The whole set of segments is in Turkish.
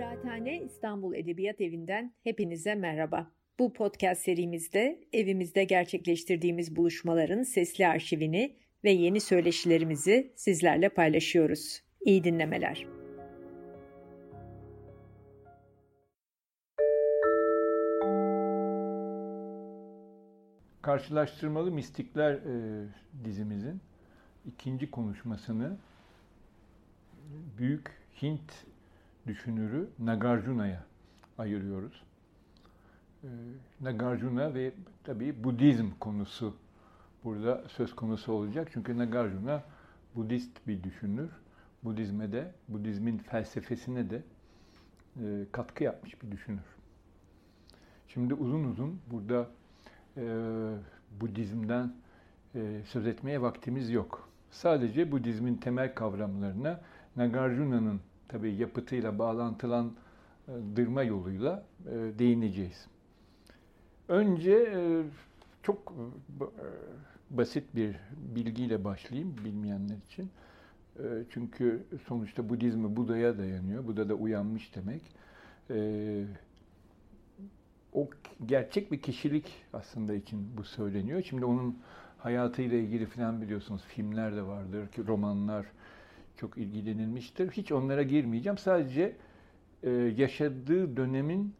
Kıraathane İstanbul Edebiyat Evi'nden hepinize merhaba. Bu podcast serimizde evimizde gerçekleştirdiğimiz buluşmaların sesli arşivini ve yeni söyleşilerimizi sizlerle paylaşıyoruz. İyi dinlemeler. Karşılaştırmalı Mistikler e, dizimizin ikinci konuşmasını büyük Hint düşünürü Nagarjuna'ya ayırıyoruz. Ee, Nagarjuna ve tabii Budizm konusu burada söz konusu olacak. Çünkü Nagarjuna Budist bir düşünür. Budizme de, Budizmin felsefesine de e, katkı yapmış bir düşünür. Şimdi uzun uzun burada e, Budizm'den e, söz etmeye vaktimiz yok. Sadece Budizmin temel kavramlarına Nagarjuna'nın tabii yapıtıyla bağlantılandırma yoluyla e, değineceğiz. Önce e, çok e, basit bir bilgiyle başlayayım bilmeyenler için. Çünkü sonuçta Budizmi Buda'ya dayanıyor. Buda da uyanmış demek. O gerçek bir kişilik aslında için bu söyleniyor. Şimdi onun hayatıyla ilgili falan biliyorsunuz filmler de vardır, ki romanlar, çok ilgilenilmiştir. Hiç onlara girmeyeceğim. Sadece e, yaşadığı dönemin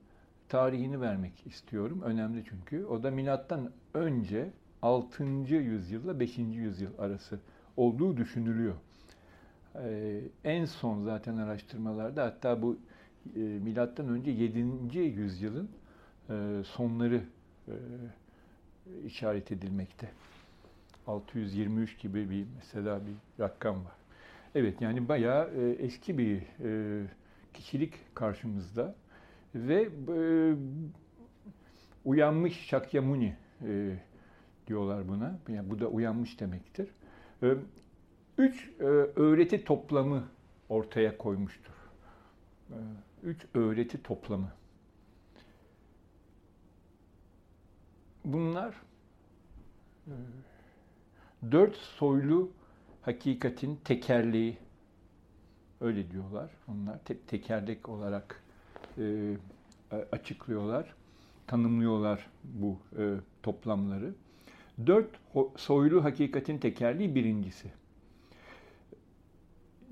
tarihini vermek istiyorum. Önemli çünkü. O da milattan önce 6. yüzyılla 5. yüzyıl arası olduğu düşünülüyor. Ee, en son zaten araştırmalarda hatta bu e, milattan önce 7. yüzyılın e, sonları e, işaret edilmekte. 623 gibi bir mesela bir rakam var. Evet yani bayağı e, eski bir e, kişilik karşımızda ve e, uyanmış Shakyamuni e, diyorlar buna. Yani bu da uyanmış demektir. Üç öğreti toplamı ortaya koymuştur. Üç öğreti toplamı. Bunlar dört soylu hakikatin tekerliği öyle diyorlar. Onlar te- tekerlek olarak e, açıklıyorlar, tanımlıyorlar bu e, toplamları. Dört soylu hakikatin tekerliği birincisi.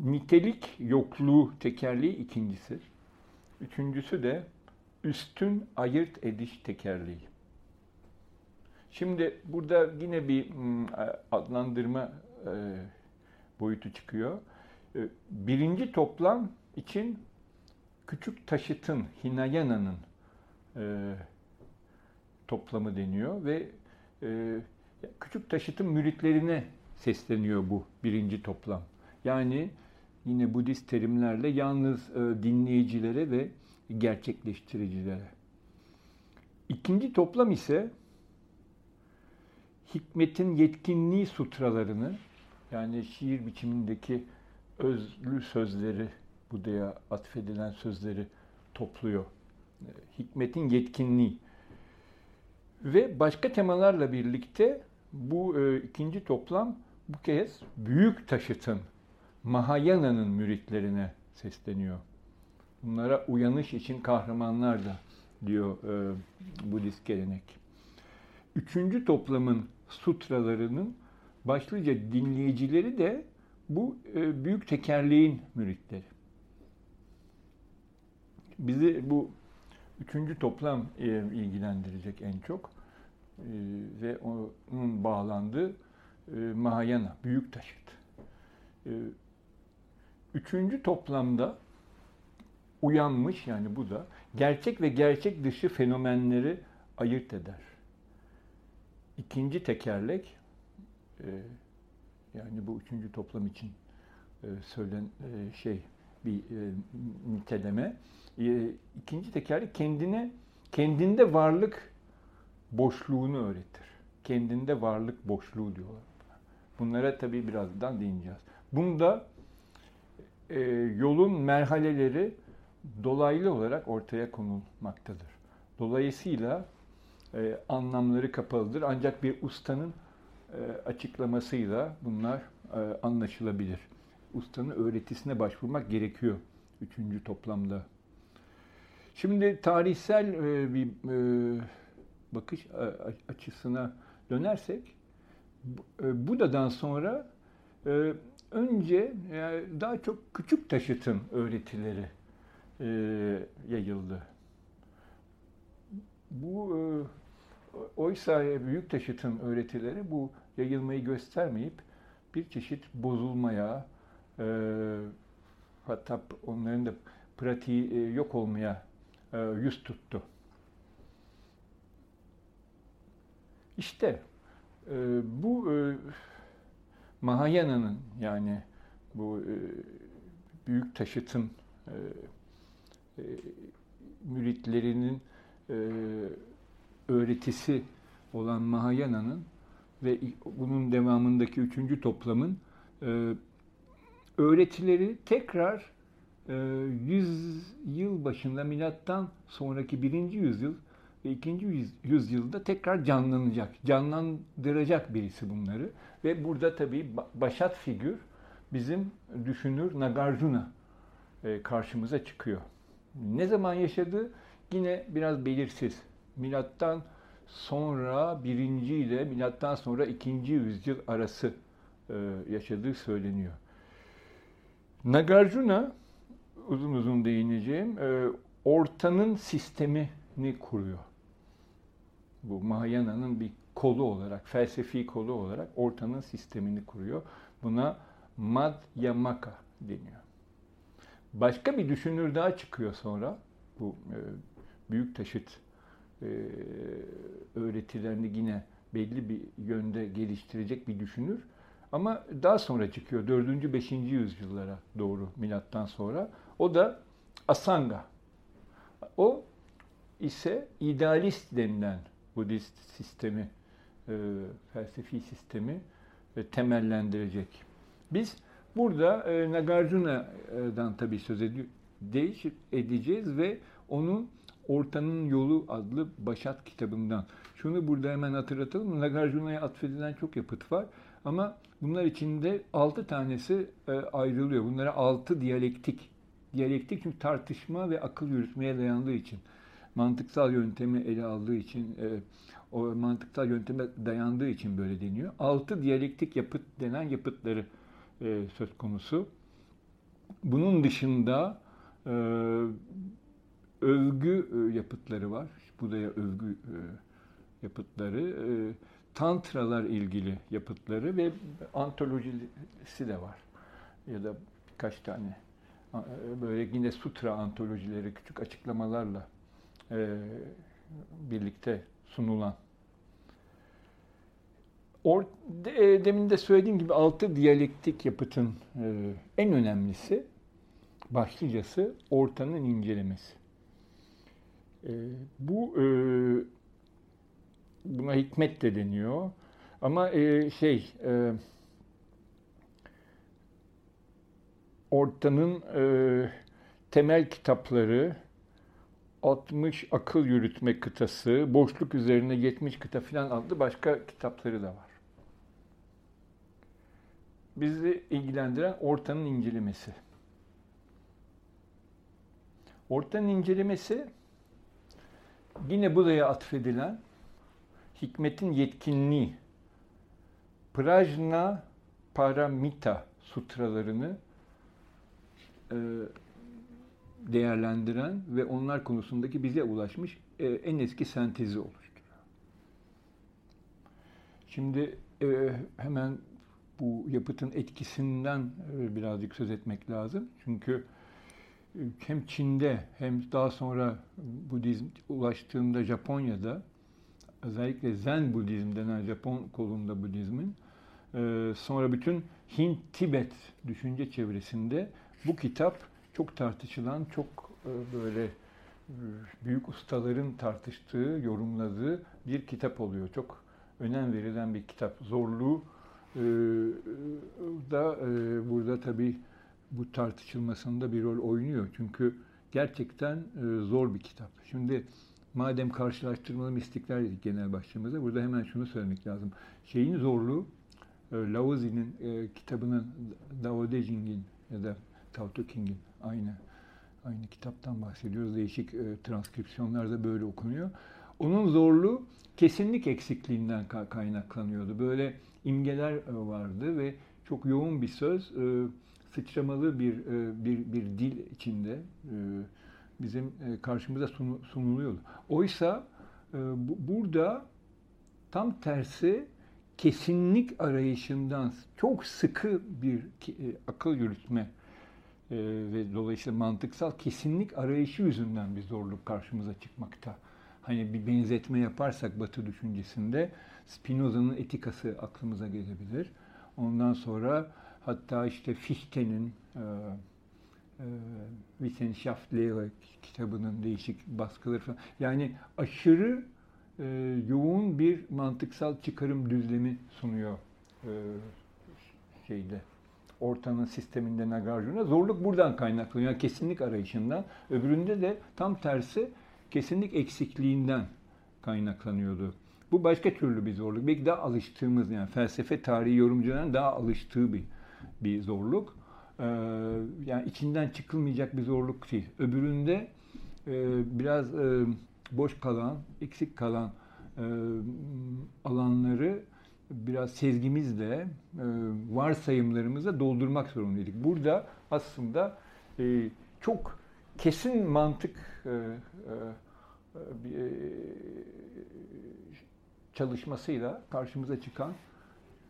Nitelik yokluğu tekerliği ikincisi. Üçüncüsü de üstün ayırt ediş tekerliği. Şimdi burada yine bir adlandırma e, boyutu çıkıyor. Ee, birinci toplam için küçük taşıtın, Hinayana'nın e, toplamı deniyor ve e, küçük taşıtın müritlerine sesleniyor bu birinci toplam. Yani yine Budist terimlerle yalnız e, dinleyicilere ve gerçekleştiricilere. İkinci toplam ise hikmetin yetkinliği sutralarını yani şiir biçimindeki özlü sözleri, Buda'ya atfedilen sözleri topluyor. Hikmetin yetkinliği. Ve başka temalarla birlikte bu e, ikinci toplam bu kez büyük taşıtın, Mahayana'nın müritlerine sesleniyor. Bunlara uyanış için kahramanlar da diyor e, Budist gelenek. Üçüncü toplamın sutralarının başlıca dinleyicileri de bu e, büyük tekerleğin müritleri. Bizi bu üçüncü toplam e, ilgilendirecek en çok e, ve onun bağlandığı Mahayana, büyük taşıt. Üçüncü toplamda uyanmış yani bu da gerçek ve gerçek dışı fenomenleri ayırt eder. İkinci tekerlek yani bu üçüncü toplam için e, söylen e, şey bir e, niteleme. E, ikinci tekerlek kendine kendinde varlık boşluğunu öğretir. Kendinde varlık boşluğu diyorlar. Bunlara tabii birazdan değineceğiz. Bunda e, yolun merhaleleri dolaylı olarak ortaya konulmaktadır. Dolayısıyla e, anlamları kapalıdır. Ancak bir ustanın e, açıklamasıyla bunlar e, anlaşılabilir. Ustanın öğretisine başvurmak gerekiyor üçüncü toplamda. Şimdi tarihsel e, bir e, bakış açısına dönersek e, Buda'dan sonra önce daha çok küçük taşıtın öğretileri yayıldı. Bu oysa büyük taşıtın öğretileri bu yayılmayı göstermeyip bir çeşit bozulmaya hatta onların da pratiği yok olmaya e, yüz tuttu. İşte e, bu e, Mahayana'nın yani bu büyük taşıtın müritlerinin öğretisi olan Mahayana'nın ve bunun devamındaki üçüncü toplamın öğretileri tekrar 100 ee, yıl başında milattan sonraki birinci yüzyıl ve ikinci yüzyılda tekrar canlanacak, canlandıracak birisi bunları. Ve burada tabii başat figür bizim düşünür Nagarjuna e, karşımıza çıkıyor. Ne zaman yaşadı? Yine biraz belirsiz. Milattan sonra birinci ile milattan sonra ikinci yüzyıl arası e, yaşadığı söyleniyor. Nagarjuna uzun uzun değineceğim. E, ortanın sistemini kuruyor. Bu Mahayana'nın bir kolu olarak, felsefi kolu olarak ortanın sistemini kuruyor. Buna Madhyamaka deniyor. Başka bir düşünür daha çıkıyor sonra. Bu e, büyük taşıt e, öğretilerini yine belli bir yönde geliştirecek bir düşünür. Ama daha sonra çıkıyor 4. 5. yüzyıllara doğru milattan sonra. O da Asanga. O ise idealist denilen Budist sistemi, e, felsefi sistemi e, temellendirecek. Biz burada e, Nagarjuna'dan tabii söz edeceğiz ve onun Ortanın Yolu adlı Başat kitabından. Şunu burada hemen hatırlatalım. Nagarjuna'ya atfedilen çok yapıt var. Ama bunlar içinde altı tanesi e, ayrılıyor. Bunlara altı diyalektik Diyalektik çünkü tartışma ve akıl yürütmeye dayandığı için, mantıksal yöntemi ele aldığı için, e, o mantıksal yönteme dayandığı için böyle deniyor. Altı diyalektik yapıt denen yapıtları e, söz konusu. Bunun dışında övgü e, yapıtları var. Buda'ya övgü e, yapıtları, e, tantralar ilgili yapıtları ve antolojisi de var. Ya da birkaç tane böyle yine sutra antolojileri küçük açıklamalarla birlikte sunulan. Or, de, demin de söylediğim gibi altı diyalektik yapıtın e, en önemlisi, başlıcası ortanın incelemesi. E, bu e, buna hikmet de deniyor. Ama e, şey e, Orta'nın e, temel kitapları 60 akıl yürütme kıtası, boşluk üzerine 70 kıta filan adlı başka kitapları da var. Bizi ilgilendiren ortanın incelemesi. Ortanın incelemesi yine buraya atfedilen hikmetin yetkinliği, Prajna Paramita sutralarını e, değerlendiren ve onlar konusundaki bize ulaşmış e, en eski sentezi oluşturuyor. Şimdi e, hemen bu yapıtın etkisinden birazcık söz etmek lazım. Çünkü hem Çin'de hem daha sonra Budizm ulaştığında Japonya'da özellikle Zen Budizm denen Japon kolunda Budizmin sonra bütün Hint-Tibet düşünce çevresinde bu kitap çok tartışılan, çok e, böyle e, büyük ustaların tartıştığı, yorumladığı bir kitap oluyor. Çok önem verilen bir kitap. Zorluğu e, da burada tabii bu tartışılmasında bir rol oynuyor. Çünkü gerçekten zor bir kitap. Şimdi madem karşılaştırmalı mistikler dedik genel başlığımızda, burada hemen şunu söylemek lazım. Şeyin zorluğu, Lao Tzu'nun kitabının Dao De Jing'in ya da Tao Te Ching'in aynı Aynı kitaptan bahsediyoruz. Değişik e, transkripsiyonlarda böyle okunuyor. Onun zorluğu kesinlik eksikliğinden kaynaklanıyordu. Böyle imgeler e, vardı ve çok yoğun bir söz, e, sıçramalı bir e, bir, bir dil içinde bizim karşımıza sunuluyordu. Oysa burada tam tersi kesinlik arayışından çok sıkı bir akıl yürütme ve dolayısıyla mantıksal kesinlik arayışı yüzünden bir zorluk karşımıza çıkmakta hani bir benzetme yaparsak Batı düşüncesinde Spinoza'nın etikası aklımıza gelebilir. Ondan sonra hatta işte Fichte'nin e, e, kitabının değişik baskıları falan. Yani aşırı e, yoğun bir mantıksal çıkarım düzlemi sunuyor e, şeyde ortanın sisteminde Nagarjuna. Zorluk buradan kaynaklanıyor. Yani kesinlik arayışından. Öbüründe de tam tersi kesinlik eksikliğinden kaynaklanıyordu. Bu başka türlü bir zorluk. Belki daha alıştığımız yani felsefe tarihi yorumcuların daha alıştığı bir bir zorluk. Ee, yani içinden çıkılmayacak bir zorluk değil. Öbüründe e, biraz e, boş kalan, eksik kalan e, alanları biraz sezgimizle, e, varsayımlarımızla doldurmak zorundaydık. Burada aslında çok kesin mantık çalışmasıyla karşımıza çıkan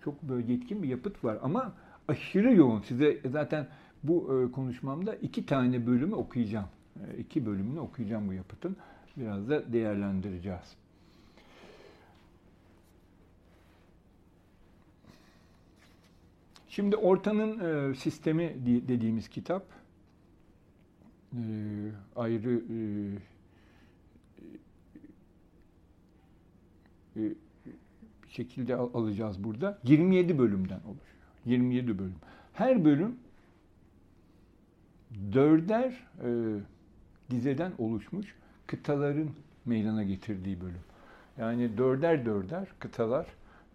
çok böyle yetkin bir yapıt var. Ama aşırı yoğun. Size zaten bu konuşmamda iki tane bölümü okuyacağım. İki bölümünü okuyacağım bu yapıtın. Biraz da değerlendireceğiz. Şimdi Ortanın Sistemi dediğimiz kitap e, ayrı e, e, şekilde al, alacağız burada. 27 bölümden oluşuyor. 27 bölüm. Her bölüm dörder e, dizeden oluşmuş kıtaların meydana getirdiği bölüm. Yani dörder dörder kıtalar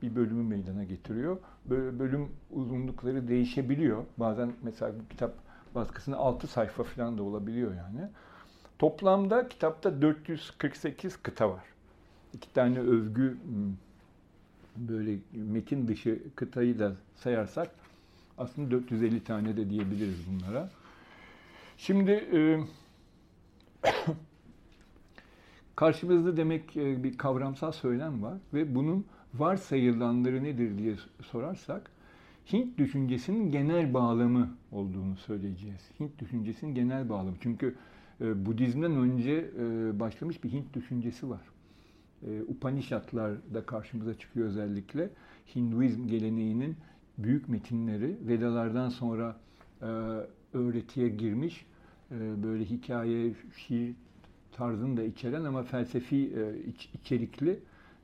bir bölümü meydana getiriyor. Böyle bölüm uzunlukları değişebiliyor. Bazen mesela bu kitap baskısında 6 sayfa falan da olabiliyor yani. Toplamda kitapta 448 kıta var. İki tane övgü hmm, böyle metin dışı kıtayı da sayarsak aslında 450 tane de diyebiliriz bunlara. Şimdi e, karşımızda demek e, bir kavramsal söylem var ve bunun varsayılanları nedir diye sorarsak Hint düşüncesinin genel bağlamı olduğunu söyleyeceğiz. Hint düşüncesinin genel bağlamı. Çünkü e, Budizm'den önce e, başlamış bir Hint düşüncesi var. E, Upanishadlar da karşımıza çıkıyor özellikle. Hinduizm geleneğinin büyük metinleri Vedalardan sonra e, öğretiye girmiş e, böyle hikaye, şiir tarzını da içeren ama felsefi iç, içerikli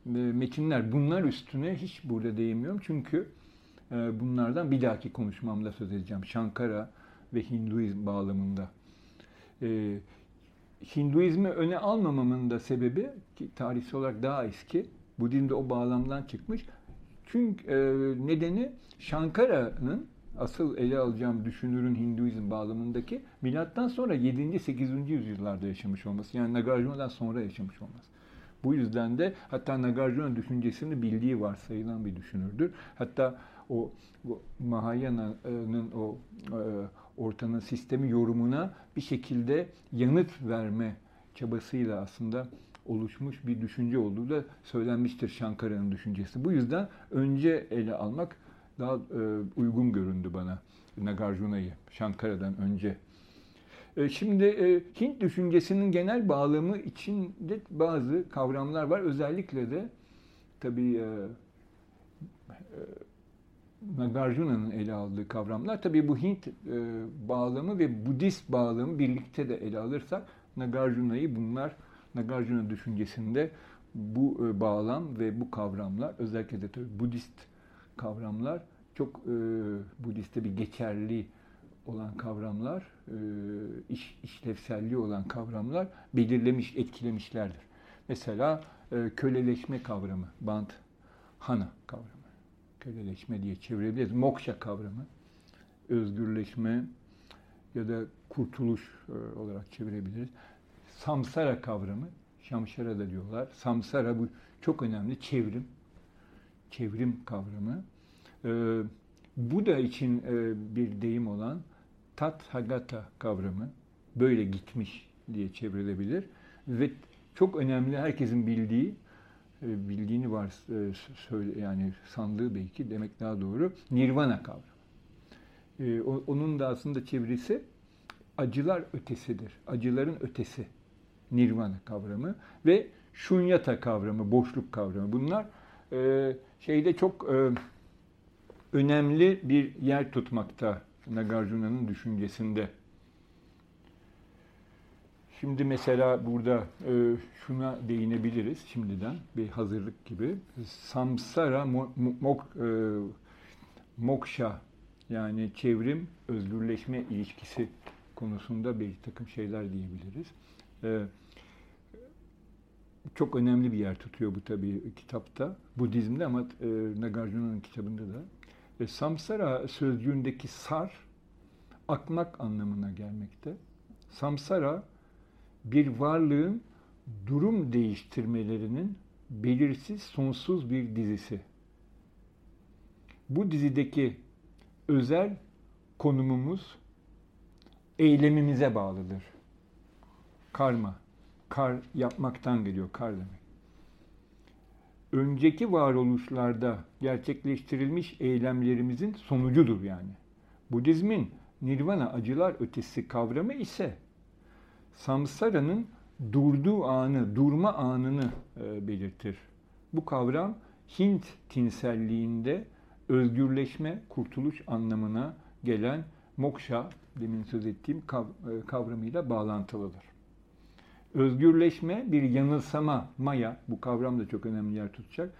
metinler. Bunlar üstüne hiç burada değinmiyorum çünkü bunlardan bir dahaki konuşmamda söz edeceğim. Shankara ve Hinduizm bağlamında. Hinduizmi öne almamamın da sebebi ki tarihsel olarak daha eski. Budizm de o bağlamdan çıkmış. Çünkü e, nedeni Shankara'nın asıl ele alacağım düşünürün Hinduizm bağlamındaki milattan sonra 7. 8. yüzyıllarda yaşamış olması. Yani Nagarjuna'dan sonra yaşamış olması. Bu yüzden de hatta Nagarjuna düşüncesini bildiği varsayılan bir düşünürdür. Hatta o Mahayana'nın o e, ortanın sistemi yorumuna bir şekilde yanıt verme çabasıyla aslında oluşmuş bir düşünce olduğu da söylenmiştir Şankara'nın düşüncesi. Bu yüzden önce ele almak daha e, uygun göründü bana Nagarjuna'yı Şankara'dan önce. E, şimdi e, Hint düşüncesinin genel bağlamı içinde bazı kavramlar var. Özellikle de tabii e, e, Nagarjuna'nın ele aldığı kavramlar. Tabii bu Hint e, bağlamı ve Budist bağlamı birlikte de ele alırsak Nagarjuna'yı bunlar Nagarjuna düşüncesinde bu e, bağlam ve bu kavramlar özellikle de tabii Budist kavramlar çok e, Budist'te bir geçerli olan kavramlar, e, iş, işlevselliği olan kavramlar belirlemiş, etkilemişlerdir. Mesela e, köleleşme kavramı, bant, hana kavramı köleleşme diye çevirebiliriz. Moksha kavramı, özgürleşme, ya da kurtuluş olarak çevirebiliriz. Samsara kavramı, Şamşara da diyorlar. Samsara bu çok önemli çevrim. Çevrim kavramı. E, bu da için e, bir deyim olan Tathagata kavramı böyle gitmiş diye çevrilebilir ve çok önemli herkesin bildiği e, bildiğini var e, söyle yani sandığı belki demek daha doğru Nirvana kavramı. E, onun da aslında çevirisi acılar ötesidir. Acıların ötesi. Nirvana kavramı ve şunyata kavramı, boşluk kavramı. Bunlar şeyde çok önemli bir yer tutmakta Nagarjuna'nın düşüncesinde. Şimdi mesela burada e, şuna değinebiliriz şimdiden bir hazırlık gibi. Samsara mo, mok, e, moksha yani çevrim özgürleşme ilişkisi konusunda bir takım şeyler diyebiliriz. Çok önemli bir yer tutuyor bu tabii kitapta. Budizm'de ama e, Nagarjuna'nın kitabında da. E, samsara sözcüğündeki sar akmak anlamına gelmekte. Samsara bir varlığın durum değiştirmelerinin belirsiz sonsuz bir dizisi. Bu dizideki özel konumumuz eylemimize bağlıdır. Karma, kar yapmaktan geliyor, kar demek. Önceki varoluşlarda gerçekleştirilmiş eylemlerimizin sonucudur yani. Budizmin nirvana acılar ötesi kavramı ise samsara'nın durduğu anı, durma anını e, belirtir. Bu kavram Hint tinselliğinde özgürleşme, kurtuluş anlamına gelen moksha, demin söz ettiğim e, kavramıyla bağlantılıdır. Özgürleşme bir yanılsama, maya, bu kavram da çok önemli yer tutacak.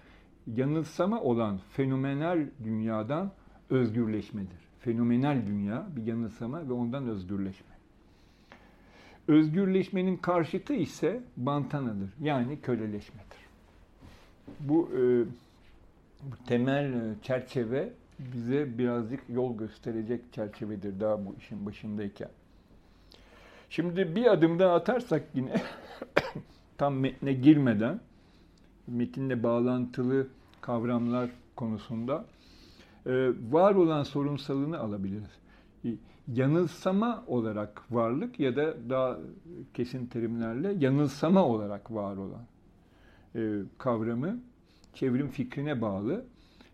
Yanılsama olan fenomenal dünyadan özgürleşmedir. Fenomenal dünya bir yanılsama ve ondan özgürleşme. Özgürleşmenin karşıtı ise bantanadır. Yani köleleşmedir. Bu, e, bu temel e, çerçeve bize birazcık yol gösterecek çerçevedir daha bu işin başındayken. Şimdi bir adım daha atarsak yine tam metne girmeden metinle bağlantılı kavramlar konusunda e, var olan sorunsalını alabiliriz yanılsama olarak varlık ya da daha kesin terimlerle yanılsama olarak var olan e, kavramı çevrim fikrine bağlı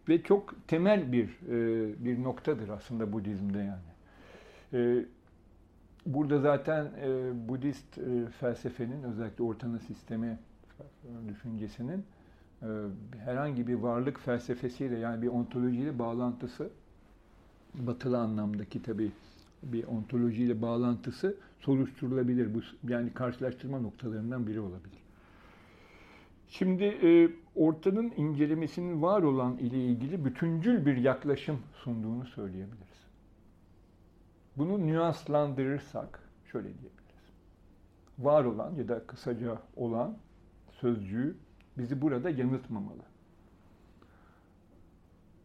ve çok temel bir e, bir noktadır aslında Budizm'de yani. E, burada zaten e, Budist e, felsefenin özellikle ortanı sistemi düşüncesinin e, herhangi bir varlık felsefesiyle yani bir ontolojiyle bağlantısı batılı anlamdaki tabii bir ontolojiyle bağlantısı soruşturulabilir. Bu yani karşılaştırma noktalarından biri olabilir. Şimdi e, ortanın incelemesinin var olan ile ilgili bütüncül bir yaklaşım sunduğunu söyleyebiliriz. Bunu nüanslandırırsak şöyle diyebiliriz. Var olan ya da kısaca olan sözcüğü bizi burada yanıltmamalı.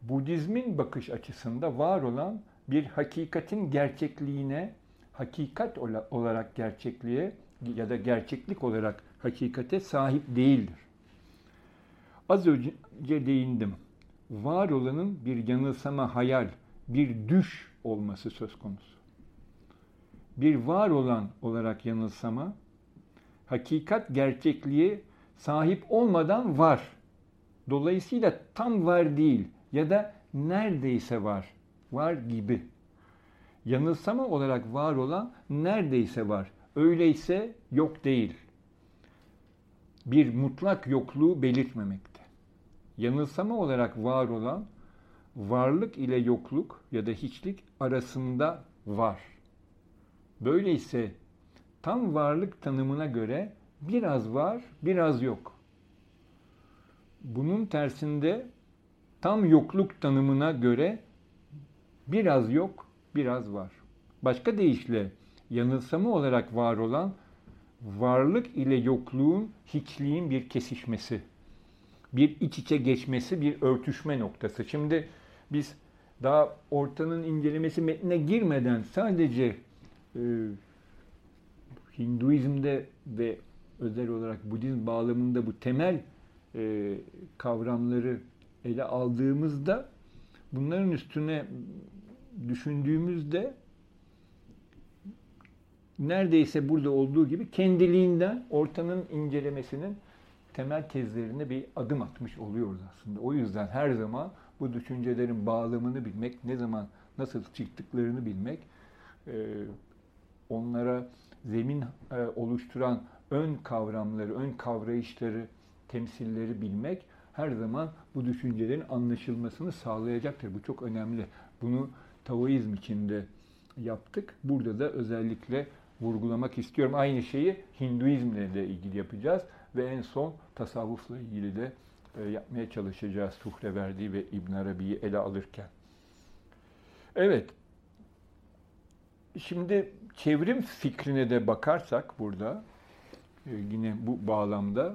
Budizmin bakış açısında var olan bir hakikatin gerçekliğine, hakikat olarak gerçekliğe ya da gerçeklik olarak hakikate sahip değildir. Az önce değindim. Var olanın bir yanılsama, hayal, bir düş olması söz konusu. Bir var olan olarak yanılsama, hakikat gerçekliğe sahip olmadan var. Dolayısıyla tam var değil ya da neredeyse var var gibi. Yanılsama olarak var olan neredeyse var. Öyleyse yok değil. Bir mutlak yokluğu belirtmemekte. Yanılsama olarak var olan varlık ile yokluk ya da hiçlik arasında var. Böyleyse tam varlık tanımına göre biraz var, biraz yok. Bunun tersinde tam yokluk tanımına göre Biraz yok, biraz var. Başka deyişle yanılsama olarak var olan varlık ile yokluğun, hiçliğin bir kesişmesi, bir iç içe geçmesi, bir örtüşme noktası. Şimdi biz daha ortanın incelemesi metnine girmeden sadece Hinduizm'de ve özel olarak Budizm bağlamında bu temel e, kavramları ele aldığımızda bunların üstüne düşündüğümüzde neredeyse burada olduğu gibi kendiliğinden ortanın incelemesinin temel tezlerine bir adım atmış oluyoruz aslında. O yüzden her zaman bu düşüncelerin bağlamını bilmek, ne zaman nasıl çıktıklarını bilmek, e, onlara zemin e, oluşturan ön kavramları, ön kavrayışları, temsilleri bilmek her zaman bu düşüncelerin anlaşılmasını sağlayacaktır. Bu çok önemli. Bunu Taoizm içinde yaptık. Burada da özellikle vurgulamak istiyorum. Aynı şeyi Hinduizmle de ilgili yapacağız ve en son tasavvufla ilgili de e, yapmaya çalışacağız Suhreverdi ve İbn Arabi'yi ele alırken. Evet. Şimdi çevrim fikrine de bakarsak burada e, yine bu bağlamda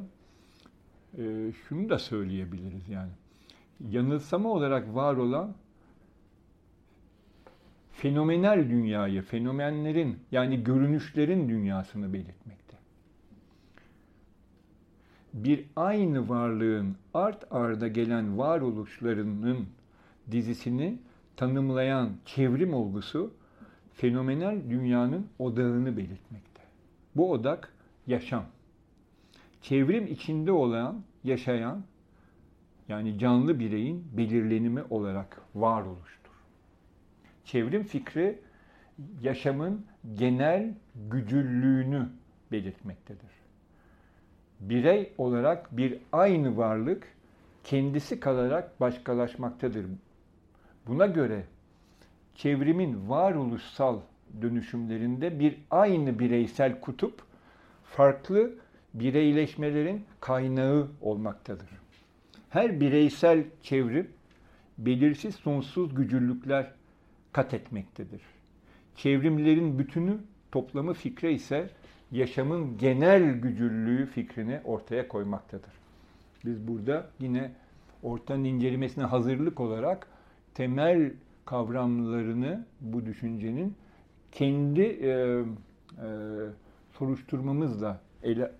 e, şunu da söyleyebiliriz yani. Yanılsama olarak var olan fenomenal dünyayı, fenomenlerin yani görünüşlerin dünyasını belirtmekte. Bir aynı varlığın art arda gelen varoluşlarının dizisini tanımlayan çevrim olgusu fenomenal dünyanın odağını belirtmekte. Bu odak yaşam. Çevrim içinde olan, yaşayan yani canlı bireyin belirlenimi olarak varoluştur. Çevrim fikri yaşamın genel gücüllüğünü belirtmektedir. Birey olarak bir aynı varlık kendisi kalarak başkalaşmaktadır. Buna göre çevrimin varoluşsal dönüşümlerinde bir aynı bireysel kutup farklı bireyleşmelerin kaynağı olmaktadır. Her bireysel çevrim belirsiz sonsuz gücüllükler kat etmektedir. Çevrimlerin bütünü toplamı fikre ise yaşamın genel gücüllüğü fikrini ortaya koymaktadır. Biz burada yine ortanın incelemesine hazırlık olarak temel kavramlarını bu düşüncenin kendi e, e, soruşturmamızla ele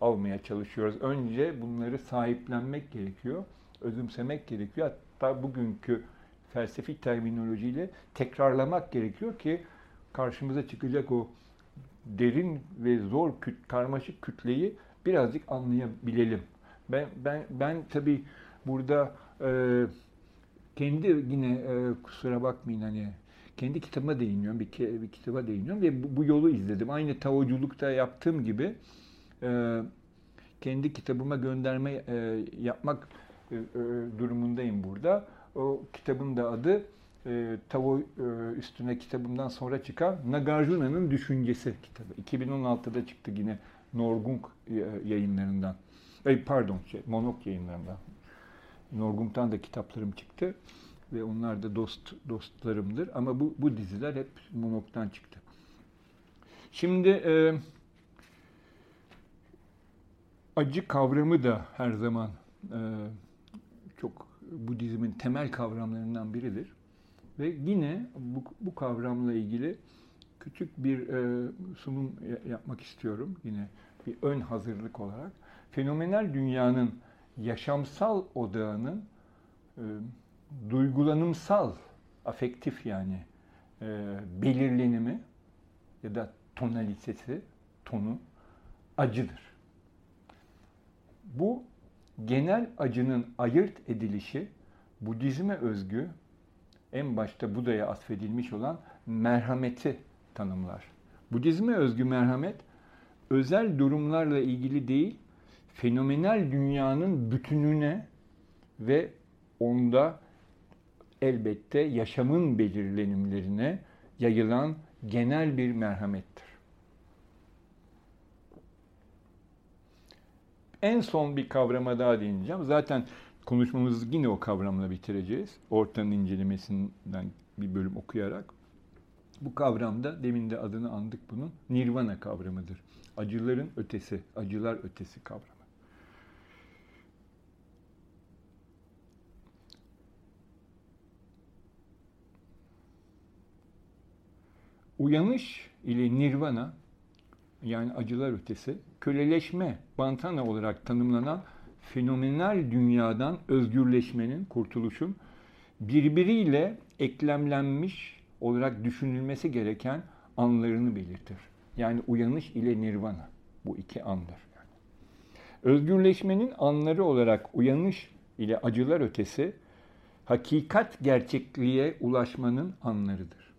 almaya çalışıyoruz. Önce bunları sahiplenmek gerekiyor, özümsemek gerekiyor. Hatta bugünkü felsefi terminolojiyle tekrarlamak gerekiyor ki karşımıza çıkacak o derin ve zor küt, karmaşık kütleyi birazcık anlayabilelim. Ben ben ben tabii burada e, kendi yine e, kusura bakmayın hani kendi kitabıma değiniyorum, bir, bir kitaba değiniyorum ve bu, bu yolu izledim. Aynı tavuculukta yaptığım gibi e, kendi kitabıma gönderme e, yapmak e, e, durumundayım burada. O kitabın da adı e, Tavo e, üstüne kitabımdan sonra çıkan Nagarjuna'nın Düşüncesi kitabı. 2016'da çıktı yine Norgung yayınlarından. E, pardon, şey, Monok yayınlarından. Norgung'dan da kitaplarım çıktı ve onlar da dost dostlarımdır. Ama bu, bu diziler hep Monok'tan çıktı. Şimdi e, acı kavramı da her zaman e, çok Budizmin temel kavramlarından biridir. Ve yine bu, bu kavramla ilgili küçük bir e, sunum yapmak istiyorum. Yine bir ön hazırlık olarak. Fenomenal dünyanın yaşamsal odağının e, duygulanımsal, afektif yani e, belirlenimi ya da tonalitesi, tonu acıdır. Bu genel acının ayırt edilişi Budizme özgü en başta Buda'ya atfedilmiş olan merhameti tanımlar. Budizme özgü merhamet özel durumlarla ilgili değil, fenomenal dünyanın bütününe ve onda elbette yaşamın belirlenimlerine yayılan genel bir merhamettir. En son bir kavrama daha değineceğim. Zaten konuşmamızı yine o kavramla bitireceğiz. Ortanın incelemesinden bir bölüm okuyarak. Bu kavramda demin de adını andık bunun nirvana kavramıdır. Acıların ötesi, acılar ötesi kavramı. Uyanış ile nirvana yani acılar ötesi köleleşme, bantana olarak tanımlanan fenomenal dünyadan özgürleşmenin, kurtuluşun birbiriyle eklemlenmiş olarak düşünülmesi gereken anlarını belirtir. Yani uyanış ile nirvana bu iki andır. Yani. Özgürleşmenin anları olarak uyanış ile acılar ötesi hakikat gerçekliğe ulaşmanın anlarıdır.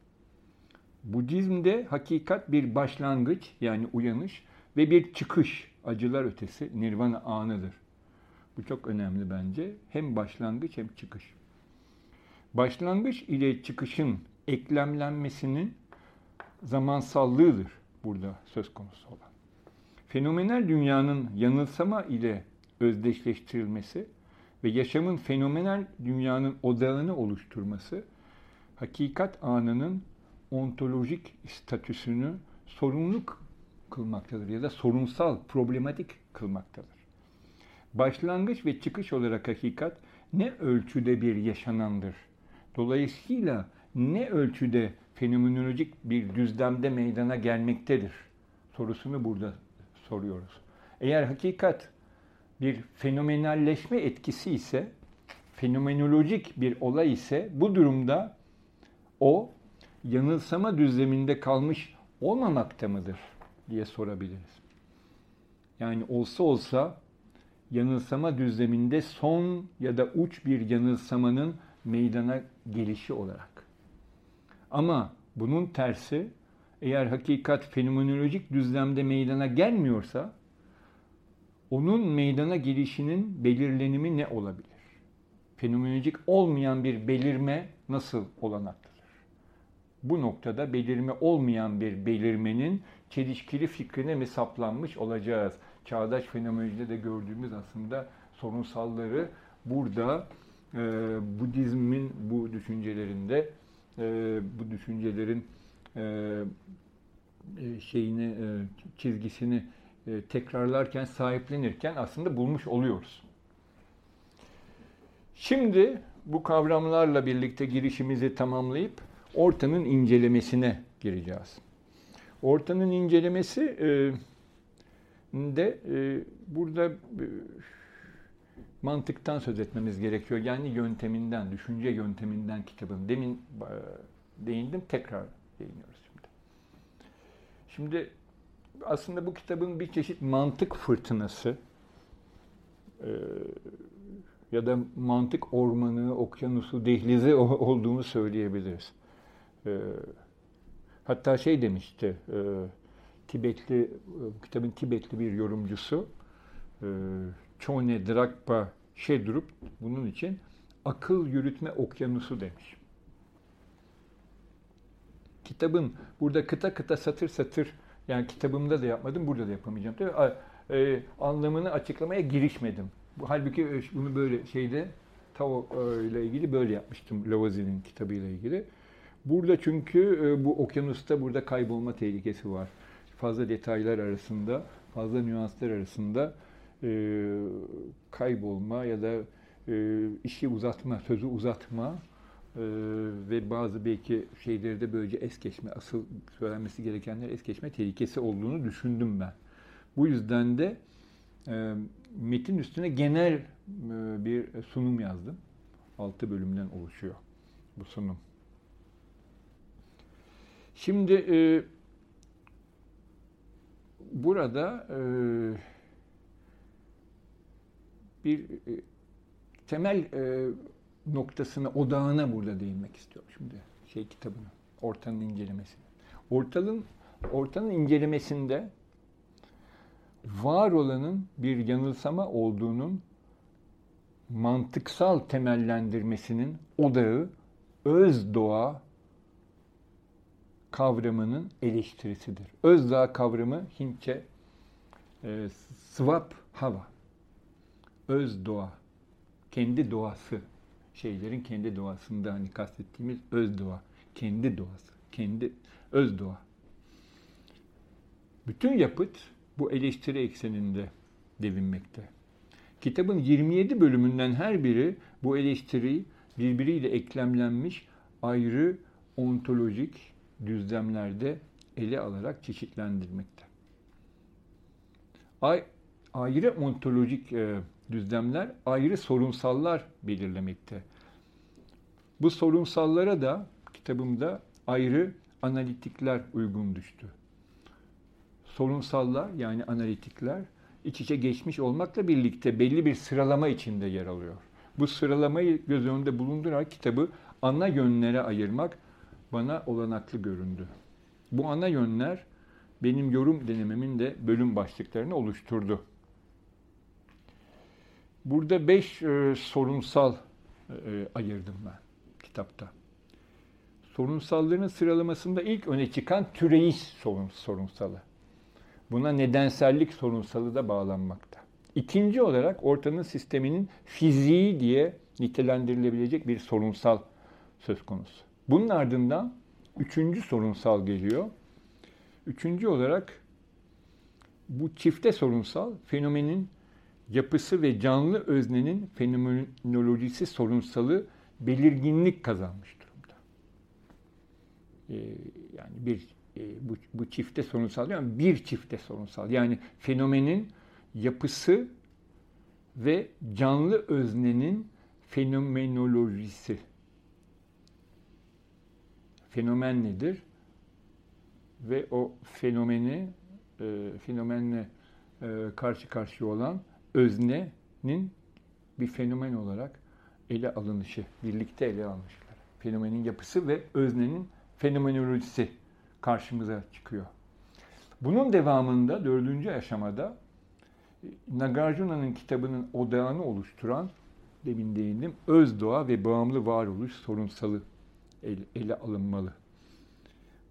Budizm'de hakikat bir başlangıç yani uyanış ve bir çıkış acılar ötesi nirvana anıdır. Bu çok önemli bence. Hem başlangıç hem çıkış. Başlangıç ile çıkışın eklemlenmesinin zamansallığıdır burada söz konusu olan. Fenomenal dünyanın yanılsama ile özdeşleştirilmesi ve yaşamın fenomenal dünyanın odağını oluşturması, hakikat anının ontolojik statüsünü sorumlu kılmaktadır ya da sorunsal, problematik kılmaktadır. Başlangıç ve çıkış olarak hakikat ne ölçüde bir yaşanandır? Dolayısıyla ne ölçüde fenomenolojik bir düzlemde meydana gelmektedir? Sorusunu burada soruyoruz. Eğer hakikat bir fenomenalleşme etkisi ise, fenomenolojik bir olay ise bu durumda o yanılsama düzleminde kalmış olmamakta mıdır diye sorabiliriz. Yani olsa olsa yanılsama düzleminde son ya da uç bir yanılsamanın meydana gelişi olarak. Ama bunun tersi eğer hakikat fenomenolojik düzlemde meydana gelmiyorsa onun meydana gelişinin belirlenimi ne olabilir? Fenomenolojik olmayan bir belirme nasıl olanaktadır? Bu noktada belirme olmayan bir belirmenin çelişkili fikrine mi saplanmış olacağız? Çağdaş fenomenolojide de gördüğümüz aslında sorunsalları burada e, Budizmin bu düşüncelerinde e, bu düşüncelerin e, e şeyini e, çizgisini e, tekrarlarken, sahiplenirken aslında bulmuş oluyoruz. Şimdi bu kavramlarla birlikte girişimizi tamamlayıp ortanın incelemesine gireceğiz. Ortanın incelemesi e, de e, burada mantıktan söz etmemiz gerekiyor. Yani yönteminden, düşünce yönteminden kitabın. Demin değindim, tekrar değiniyoruz şimdi. Şimdi aslında bu kitabın bir çeşit mantık fırtınası e, ya da mantık ormanı, okyanusu, dehlizi olduğunu söyleyebiliriz. E, hatta şey demişti, e, Tibetli, bu kitabın Tibetli bir yorumcusu, Chone Drakpa Shedrup bunun için akıl yürütme okyanusu demiş. Kitabın burada kıta kıta satır satır yani kitabımda da yapmadım, burada da yapamayacağım. Tabii, e, anlamını açıklamaya girişmedim. Halbuki e, bunu böyle şeyde Tao e, ile ilgili böyle yapmıştım Lavazin'in kitabıyla ilgili. Burada çünkü e, bu okyanusta burada kaybolma tehlikesi var. Fazla detaylar arasında, fazla nüanslar arasında e, kaybolma ya da e, işi uzatma, sözü uzatma ve bazı belki şeyleri de böylece es geçme, asıl söylenmesi gerekenler es geçme tehlikesi olduğunu düşündüm ben. Bu yüzden de metin üstüne genel bir sunum yazdım. Altı bölümden oluşuyor bu sunum. Şimdi e, burada e, bir e, temel e, noktasına, odağına burada değinmek istiyorum şimdi şey kitabını, ortanın incelemesini. Ortalın, ortanın incelemesinde var olanın bir yanılsama olduğunun mantıksal temellendirmesinin odağı öz doğa kavramının eleştirisidir. Öz doğa kavramı Hintçe e, swap hava. Öz doğa, kendi doğası şeylerin kendi doğasında hani kastettiğimiz öz doğa, kendi doğası, kendi öz doğa. Bütün yapıt bu eleştiri ekseninde devinmekte. Kitabın 27 bölümünden her biri bu eleştiri birbiriyle eklemlenmiş ayrı ontolojik düzlemlerde ele alarak çeşitlendirmekte. Ay, ayrı ontolojik e, düzlemler ayrı sorunsallar belirlemekte. Bu sorunsallara da kitabımda ayrı analitikler uygun düştü. Sorunsallar yani analitikler iç içe geçmiş olmakla birlikte belli bir sıralama içinde yer alıyor. Bu sıralamayı göz önünde bulundurarak kitabı ana yönlere ayırmak bana olanaklı göründü. Bu ana yönler benim yorum denememin de bölüm başlıklarını oluşturdu. Burada beş e, sorunsal e, ayırdım ben kitapta. Sorunsalların sıralamasında ilk öne çıkan türeyiş sorun, sorunsalı. Buna nedensellik sorunsalı da bağlanmakta. İkinci olarak ortanın sisteminin fiziği diye nitelendirilebilecek bir sorunsal söz konusu. Bunun ardından üçüncü sorunsal geliyor. Üçüncü olarak bu çifte sorunsal fenomenin yapısı ve canlı öznenin fenomenolojisi sorunsalı belirginlik kazanmış durumda. Ee, yani bir e, bu, bu çifte sorunsal yani bir çifte sorunsal. Yani fenomenin yapısı ve canlı öznenin fenomenolojisi. Fenomen nedir? Ve o fenomeni e, fenomenle e, karşı karşıya olan öznenin bir fenomen olarak ele alınışı, birlikte ele alınışları. Fenomenin yapısı ve öznenin fenomenolojisi karşımıza çıkıyor. Bunun devamında dördüncü aşamada Nagarjuna'nın kitabının odağını oluşturan demin değindim öz doğa ve bağımlı varoluş sorunsalı ele, ele alınmalı.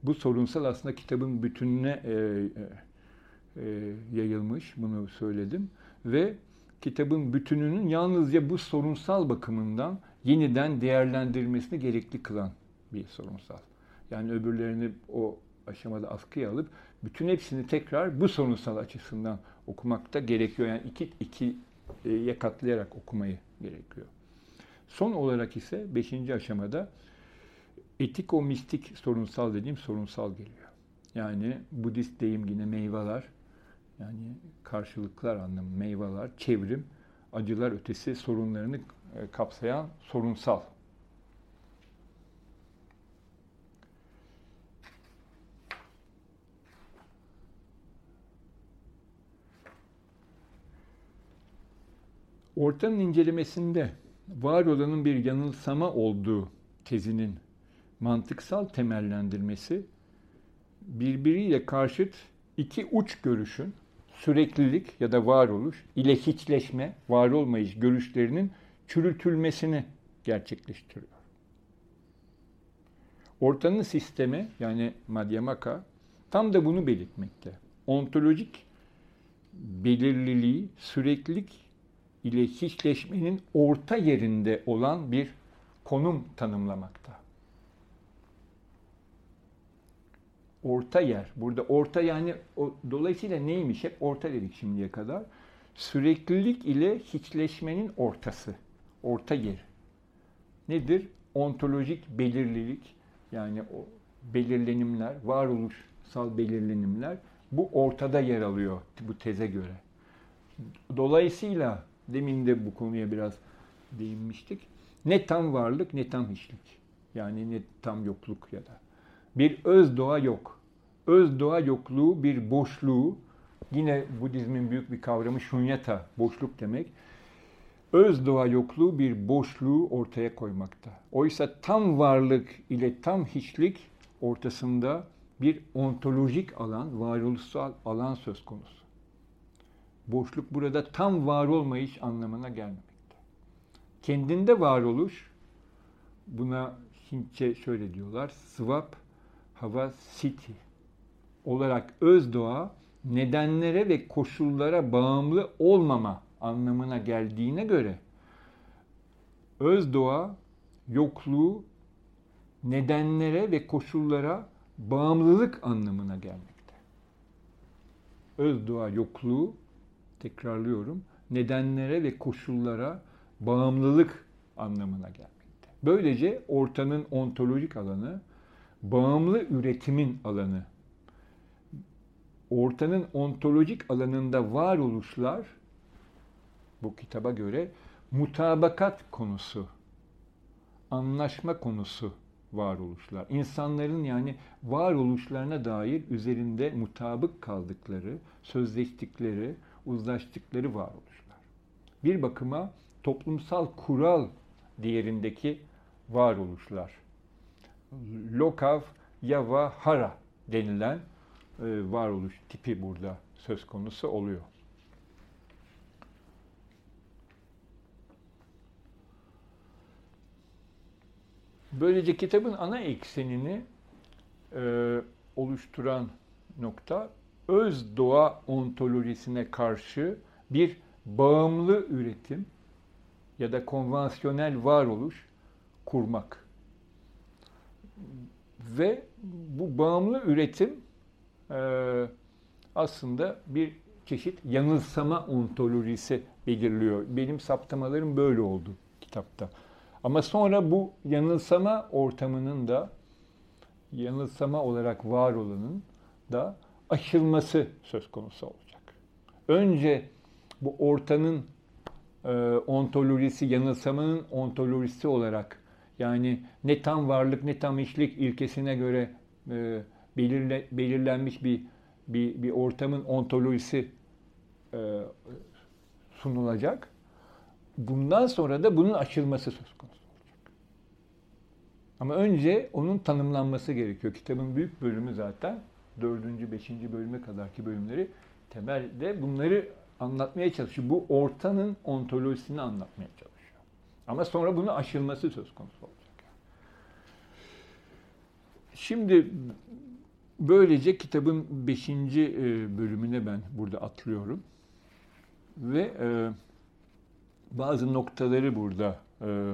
Bu sorunsal aslında kitabın bütününe e, e, e, yayılmış, bunu söyledim. Ve kitabın bütününün yalnızca bu sorunsal bakımından yeniden değerlendirmesini gerekli kılan bir sorunsal. Yani öbürlerini o aşamada askıya alıp bütün hepsini tekrar bu sorunsal açısından okumakta gerekiyor. Yani iki, ikiye katlayarak okumayı gerekiyor. Son olarak ise beşinci aşamada etiko-mistik sorunsal dediğim sorunsal geliyor. Yani Budist deyim yine meyveler, yani karşılıklar anlamı meyveler, çevrim, acılar ötesi sorunlarını e, kapsayan sorunsal. Ortanın incelemesinde var olanın bir yanılsama olduğu tezinin mantıksal temellendirmesi birbiriyle karşıt iki uç görüşün süreklilik ya da varoluş ile hiçleşme, var olmayış görüşlerinin çürütülmesini gerçekleştiriyor. Ortanın sistemi yani Madhyamaka tam da bunu belirtmekte. Ontolojik belirliliği, süreklilik ile hiçleşmenin orta yerinde olan bir konum tanımlamakta. Orta yer. Burada orta yani o, dolayısıyla neymiş? Hep orta dedik şimdiye kadar. Süreklilik ile hiçleşmenin ortası. Orta yer. Nedir? Ontolojik belirlilik yani o belirlenimler, varoluşsal belirlenimler bu ortada yer alıyor bu teze göre. Dolayısıyla demin de bu konuya biraz değinmiştik. Ne tam varlık ne tam hiçlik. Yani ne tam yokluk ya da bir öz doğa yok. Öz doğa yokluğu bir boşluğu, yine Budizmin büyük bir kavramı şunyata, boşluk demek. Öz doğa yokluğu bir boşluğu ortaya koymakta. Oysa tam varlık ile tam hiçlik ortasında bir ontolojik alan, varoluşsal alan söz konusu. Boşluk burada tam var olmayış anlamına gelmemekte. Kendinde varoluş, buna Hintçe şöyle diyorlar, swap hava city olarak öz doğa nedenlere ve koşullara bağımlı olmama anlamına geldiğine göre öz doğa yokluğu nedenlere ve koşullara bağımlılık anlamına gelmekte. Öz doğa yokluğu tekrarlıyorum nedenlere ve koşullara bağımlılık anlamına gelmekte. Böylece ortanın ontolojik alanı bağımlı üretimin alanı ortanın ontolojik alanında varoluşlar bu kitaba göre mutabakat konusu, anlaşma konusu varoluşlar. İnsanların yani varoluşlarına dair üzerinde mutabık kaldıkları, sözleştikleri, uzlaştıkları varoluşlar. Bir bakıma toplumsal kural değerindeki varoluşlar. Lokav, Yava, Hara denilen e, varoluş tipi burada söz konusu oluyor. Böylece kitabın ana eksenini e, oluşturan nokta öz doğa ontolojisine karşı bir bağımlı üretim ya da konvansiyonel varoluş kurmak. Ve bu bağımlı üretim e, aslında bir çeşit yanılsama ontolojisi belirliyor. Benim saptamalarım böyle oldu kitapta. Ama sonra bu yanılsama ortamının da yanılsama olarak var olanın da aşılması söz konusu olacak. Önce bu ortanın e, ontolojisi, yanılsamanın ontolojisi olarak yani ne tam varlık ne tam işlik ilkesine göre e, belirle, belirlenmiş bir, bir, bir ortamın ontolojisi e, sunulacak. Bundan sonra da bunun aşılması söz konusu olacak. Ama önce onun tanımlanması gerekiyor. Kitabın büyük bölümü zaten dördüncü, beşinci bölüme kadarki bölümleri temelde bunları anlatmaya çalışıyor. Bu ortanın ontolojisini anlatmaya çalışıyor. Ama sonra bunun aşılması söz konusu olacak. Şimdi böylece kitabın beşinci e, bölümüne ben burada atlıyorum. Ve e, bazı noktaları burada e,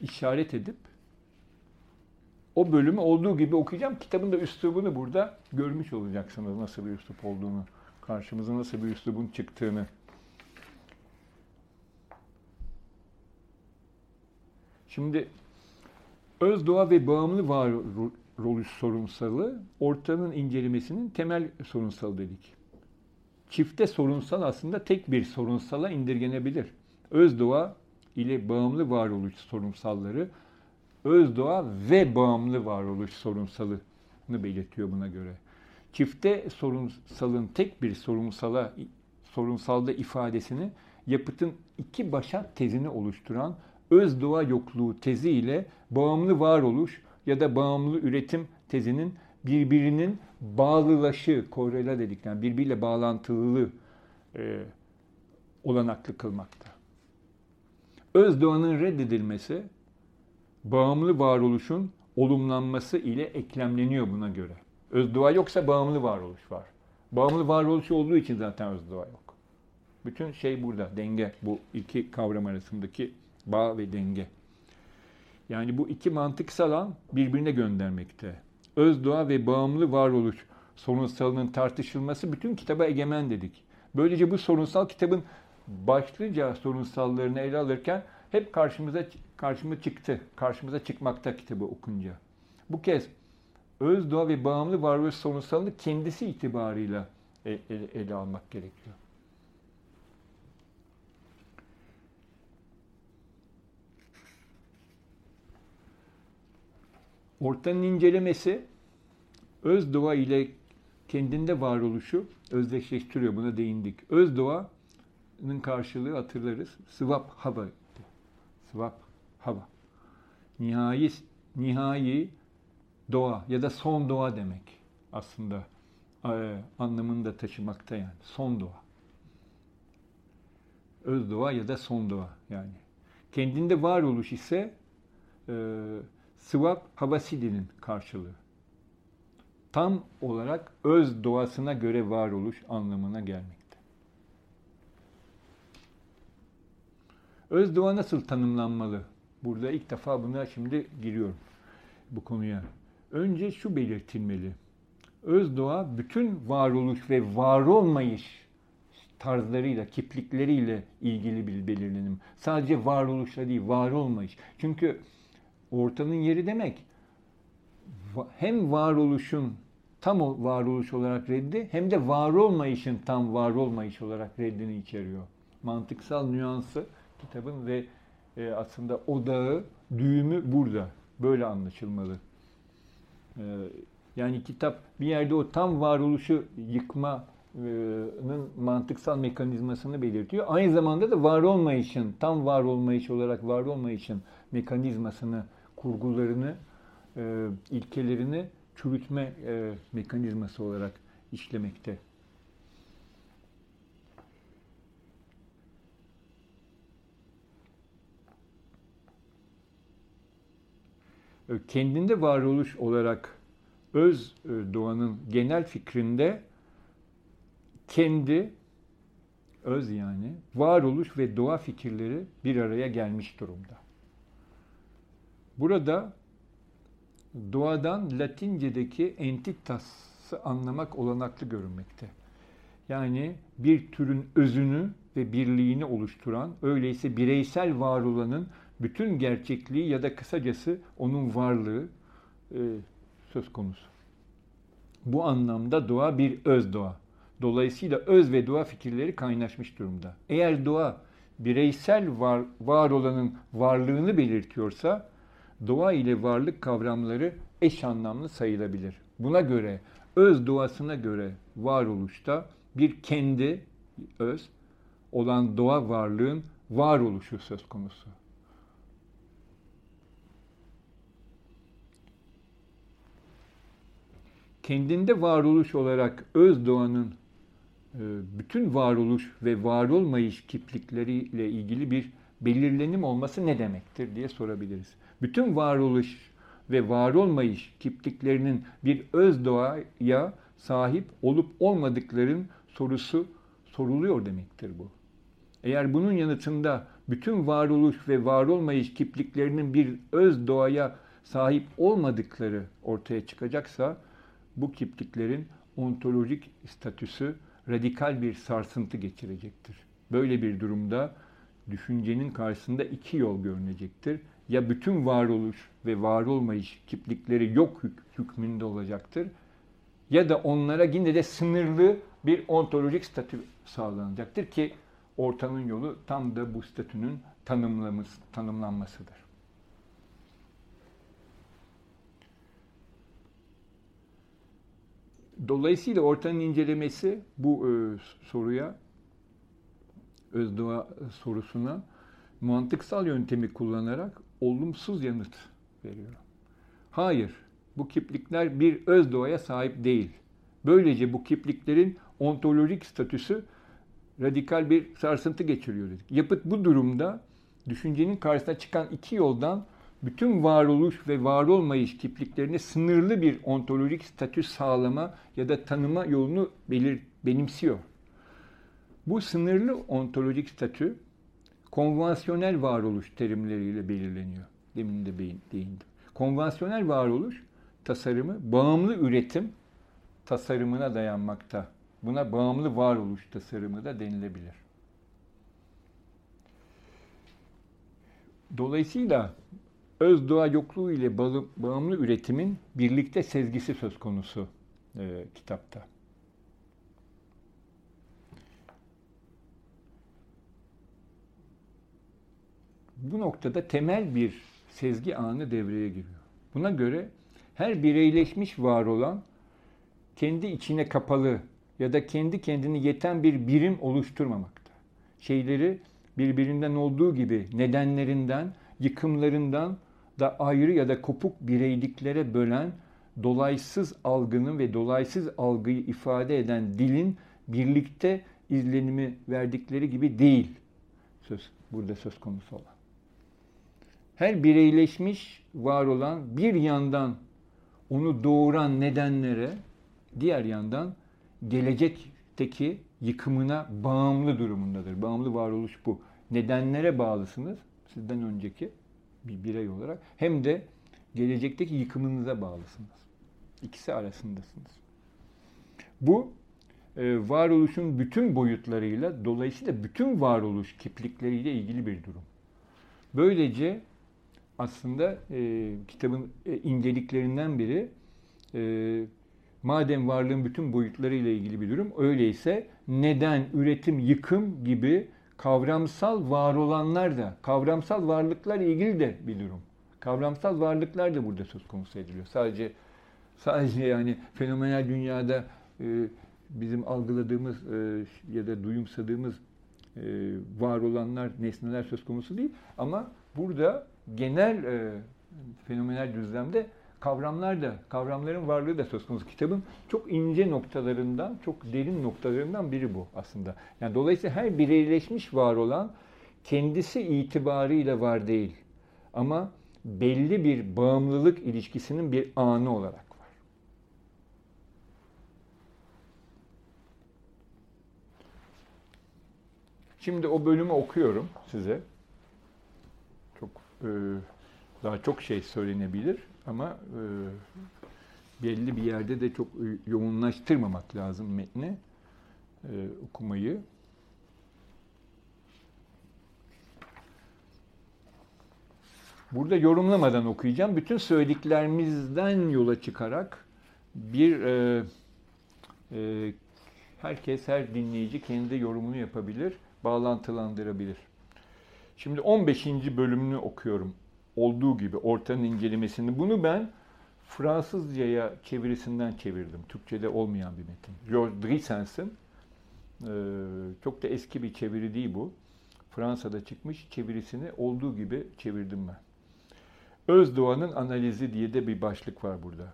işaret edip o bölümü olduğu gibi okuyacağım. Kitabın da üslubunu burada görmüş olacaksınız nasıl bir üslup olduğunu, karşımıza nasıl bir üslubun çıktığını. Şimdi öz doğa ve bağımlı varoluş sorunsalı ortanın incelemesinin temel sorunsalı dedik. Çifte sorunsal aslında tek bir sorunsala indirgenebilir. Öz doğa ile bağımlı varoluş sorunsalları öz doğa ve bağımlı varoluş sorunsalını belirtiyor buna göre. Çifte sorunsalın tek bir sorunsala sorunsalda ifadesini yapıtın iki başat tezini oluşturan öz doğa yokluğu tezi ile bağımlı varoluş ya da bağımlı üretim tezinin birbirinin bağlılaşı, korrela dedik yani birbiriyle bağlantılılığı e, olanaklı kılmakta. Öz doğanın reddedilmesi, bağımlı varoluşun olumlanması ile eklemleniyor buna göre. Öz doğa yoksa bağımlı varoluş var. Bağımlı varoluş olduğu için zaten öz doğa yok. Bütün şey burada, denge. Bu iki kavram arasındaki bağ ve denge. Yani bu iki mantıksal alan birbirine göndermekte. Öz doğa ve bağımlı varoluş sorunsalının tartışılması bütün kitaba egemen dedik. Böylece bu sorunsal kitabın başlıca sorunsallarını ele alırken hep karşımıza karşıma çıktı. Karşımıza çıkmakta kitabı okunca. Bu kez öz doğa ve bağımlı varoluş sorunsalını kendisi itibarıyla ele, ele almak gerekiyor. Ortanın incelemesi öz doğa ile kendinde varoluşu özdeşleştiriyor. Buna değindik. Öz doğanın karşılığı hatırlarız. Sıvap hava. Sıvap hava. Nihai, nihai doğa ya da son doğa demek aslında e, anlamını da taşımakta yani. Son doğa. Öz doğa ya da son doğa yani. Kendinde varoluş ise e, Sıvap Havasidi'nin karşılığı. Tam olarak öz doğasına göre varoluş anlamına gelmekte. Öz doğa nasıl tanımlanmalı? Burada ilk defa buna şimdi giriyorum bu konuya. Önce şu belirtilmeli. Öz doğa bütün varoluş ve var olmayış tarzlarıyla, kiplikleriyle ilgili bir belirlenim. Sadece varoluşla değil, var olmayış. Çünkü ortanın yeri demek hem varoluşun tam varoluş olarak reddi hem de var olmayışın tam var olmayış olarak reddini içeriyor. Mantıksal nüansı kitabın ve e, aslında odağı, düğümü burada. Böyle anlaşılmalı. E, yani kitap bir yerde o tam varoluşu yıkmanın mantıksal mekanizmasını belirtiyor. Aynı zamanda da var olmayışın, tam var olmayış olarak var olmayışın mekanizmasını, kurgularını, e, ilkelerini çürütme e, mekanizması olarak işlemekte. E, kendinde varoluş olarak öz e, doğanın genel fikrinde kendi öz yani varoluş ve doğa fikirleri bir araya gelmiş durumda. Burada doğadan Latince'deki entitas'ı anlamak olanaklı görünmekte. Yani bir türün özünü ve birliğini oluşturan, öyleyse bireysel var olanın bütün gerçekliği ya da kısacası onun varlığı e, söz konusu. Bu anlamda doğa bir öz doğa. Dolayısıyla öz ve doğa fikirleri kaynaşmış durumda. Eğer doğa bireysel var, var olanın varlığını belirtiyorsa doğa ile varlık kavramları eş anlamlı sayılabilir. Buna göre öz doğasına göre varoluşta bir kendi öz olan doğa varlığın varoluşu söz konusu. kendinde varoluş olarak öz doğanın e, bütün varoluş ve var olmayış kiplikleriyle ilgili bir belirlenim olması ne demektir diye sorabiliriz. Bütün varoluş ve var olmayış kipliklerinin bir öz doğaya sahip olup olmadıkların sorusu soruluyor demektir bu. Eğer bunun yanıtında bütün varoluş ve var olmayış kipliklerinin bir öz doğaya sahip olmadıkları ortaya çıkacaksa bu kipliklerin ontolojik statüsü radikal bir sarsıntı geçirecektir. Böyle bir durumda düşüncenin karşısında iki yol görünecektir. Ya bütün varoluş ve var olmayış kiplikleri yok hükmünde olacaktır ya da onlara yine de sınırlı bir ontolojik statü sağlanacaktır ki ortanın yolu tam da bu statünün tanımlanmasıdır. Dolayısıyla ortanın incelemesi bu e, soruya, özdoğa sorusuna mantıksal yöntemi kullanarak olumsuz yanıt veriyor. Hayır, bu kiplikler bir öz doğaya sahip değil. Böylece bu kipliklerin ontolojik statüsü radikal bir sarsıntı geçiriyor dedik. Yapıt bu durumda düşüncenin karşısına çıkan iki yoldan bütün varoluş ve var olmayış kipliklerine sınırlı bir ontolojik statü sağlama ya da tanıma yolunu belir, benimsiyor. Bu sınırlı ontolojik statü konvansiyonel varoluş terimleriyle belirleniyor. Demin de değindim. Konvansiyonel varoluş tasarımı bağımlı üretim tasarımına dayanmakta. Buna bağımlı varoluş tasarımı da denilebilir. Dolayısıyla öz doğa yokluğu ile bağımlı üretimin birlikte sezgisi söz konusu e, kitapta. Bu noktada temel bir sezgi anı devreye giriyor. Buna göre her bireyleşmiş var olan kendi içine kapalı ya da kendi kendini yeten bir birim oluşturmamakta. Şeyleri birbirinden olduğu gibi nedenlerinden, yıkımlarından da ayrı ya da kopuk bireyliklere bölen dolaysız algının ve dolaysız algıyı ifade eden dilin birlikte izlenimi verdikleri gibi değil söz burada söz konusu olan. Her bireyleşmiş var olan bir yandan onu doğuran nedenlere, diğer yandan gelecekteki yıkımına bağımlı durumundadır. Bağımlı varoluş bu. Nedenlere bağlısınız sizden önceki bir birey olarak hem de gelecekteki yıkımınıza bağlısınız. İkisi arasındasınız. Bu e, varoluşun bütün boyutlarıyla dolayısıyla bütün varoluş kiplikleriyle ilgili bir durum. Böylece aslında e, kitabın e, inceliklerinden biri e, Madem varlığın bütün boyutları ile ilgili bir durum, öyleyse neden, üretim, yıkım gibi kavramsal var olanlar da, kavramsal varlıklar ilgili de bir durum. Kavramsal varlıklar da burada söz konusu ediliyor. Sadece sadece yani fenomenal dünyada e, bizim algıladığımız e, ya da duyumsadığımız e, var olanlar, nesneler söz konusu değil. Ama burada genel e, fenomenal düzlemde kavramlar da, kavramların varlığı da söz konusu. Kitabın çok ince noktalarından, çok derin noktalarından biri bu aslında. Yani dolayısıyla her bireyleşmiş var olan kendisi itibarıyla var değil. Ama belli bir bağımlılık ilişkisinin bir anı olarak var. Şimdi o bölümü okuyorum size. E, daha çok şey söylenebilir ama e, belli bir yerde de çok e, yoğunlaştırmamak lazım metni okumayı. Burada yorumlamadan okuyacağım. Bütün söylediklerimizden yola çıkarak bir e, e, herkes, her dinleyici kendi yorumunu yapabilir, bağlantılandırabilir. Şimdi 15. bölümünü okuyorum. Olduğu gibi ortanın incelemesini. Bunu ben Fransızcaya çevirisinden çevirdim. Türkçe'de olmayan bir metin. George Drissens'in e, çok da eski bir çeviri değil bu. Fransa'da çıkmış çevirisini olduğu gibi çevirdim ben. Özdoğan'ın analizi diye de bir başlık var burada.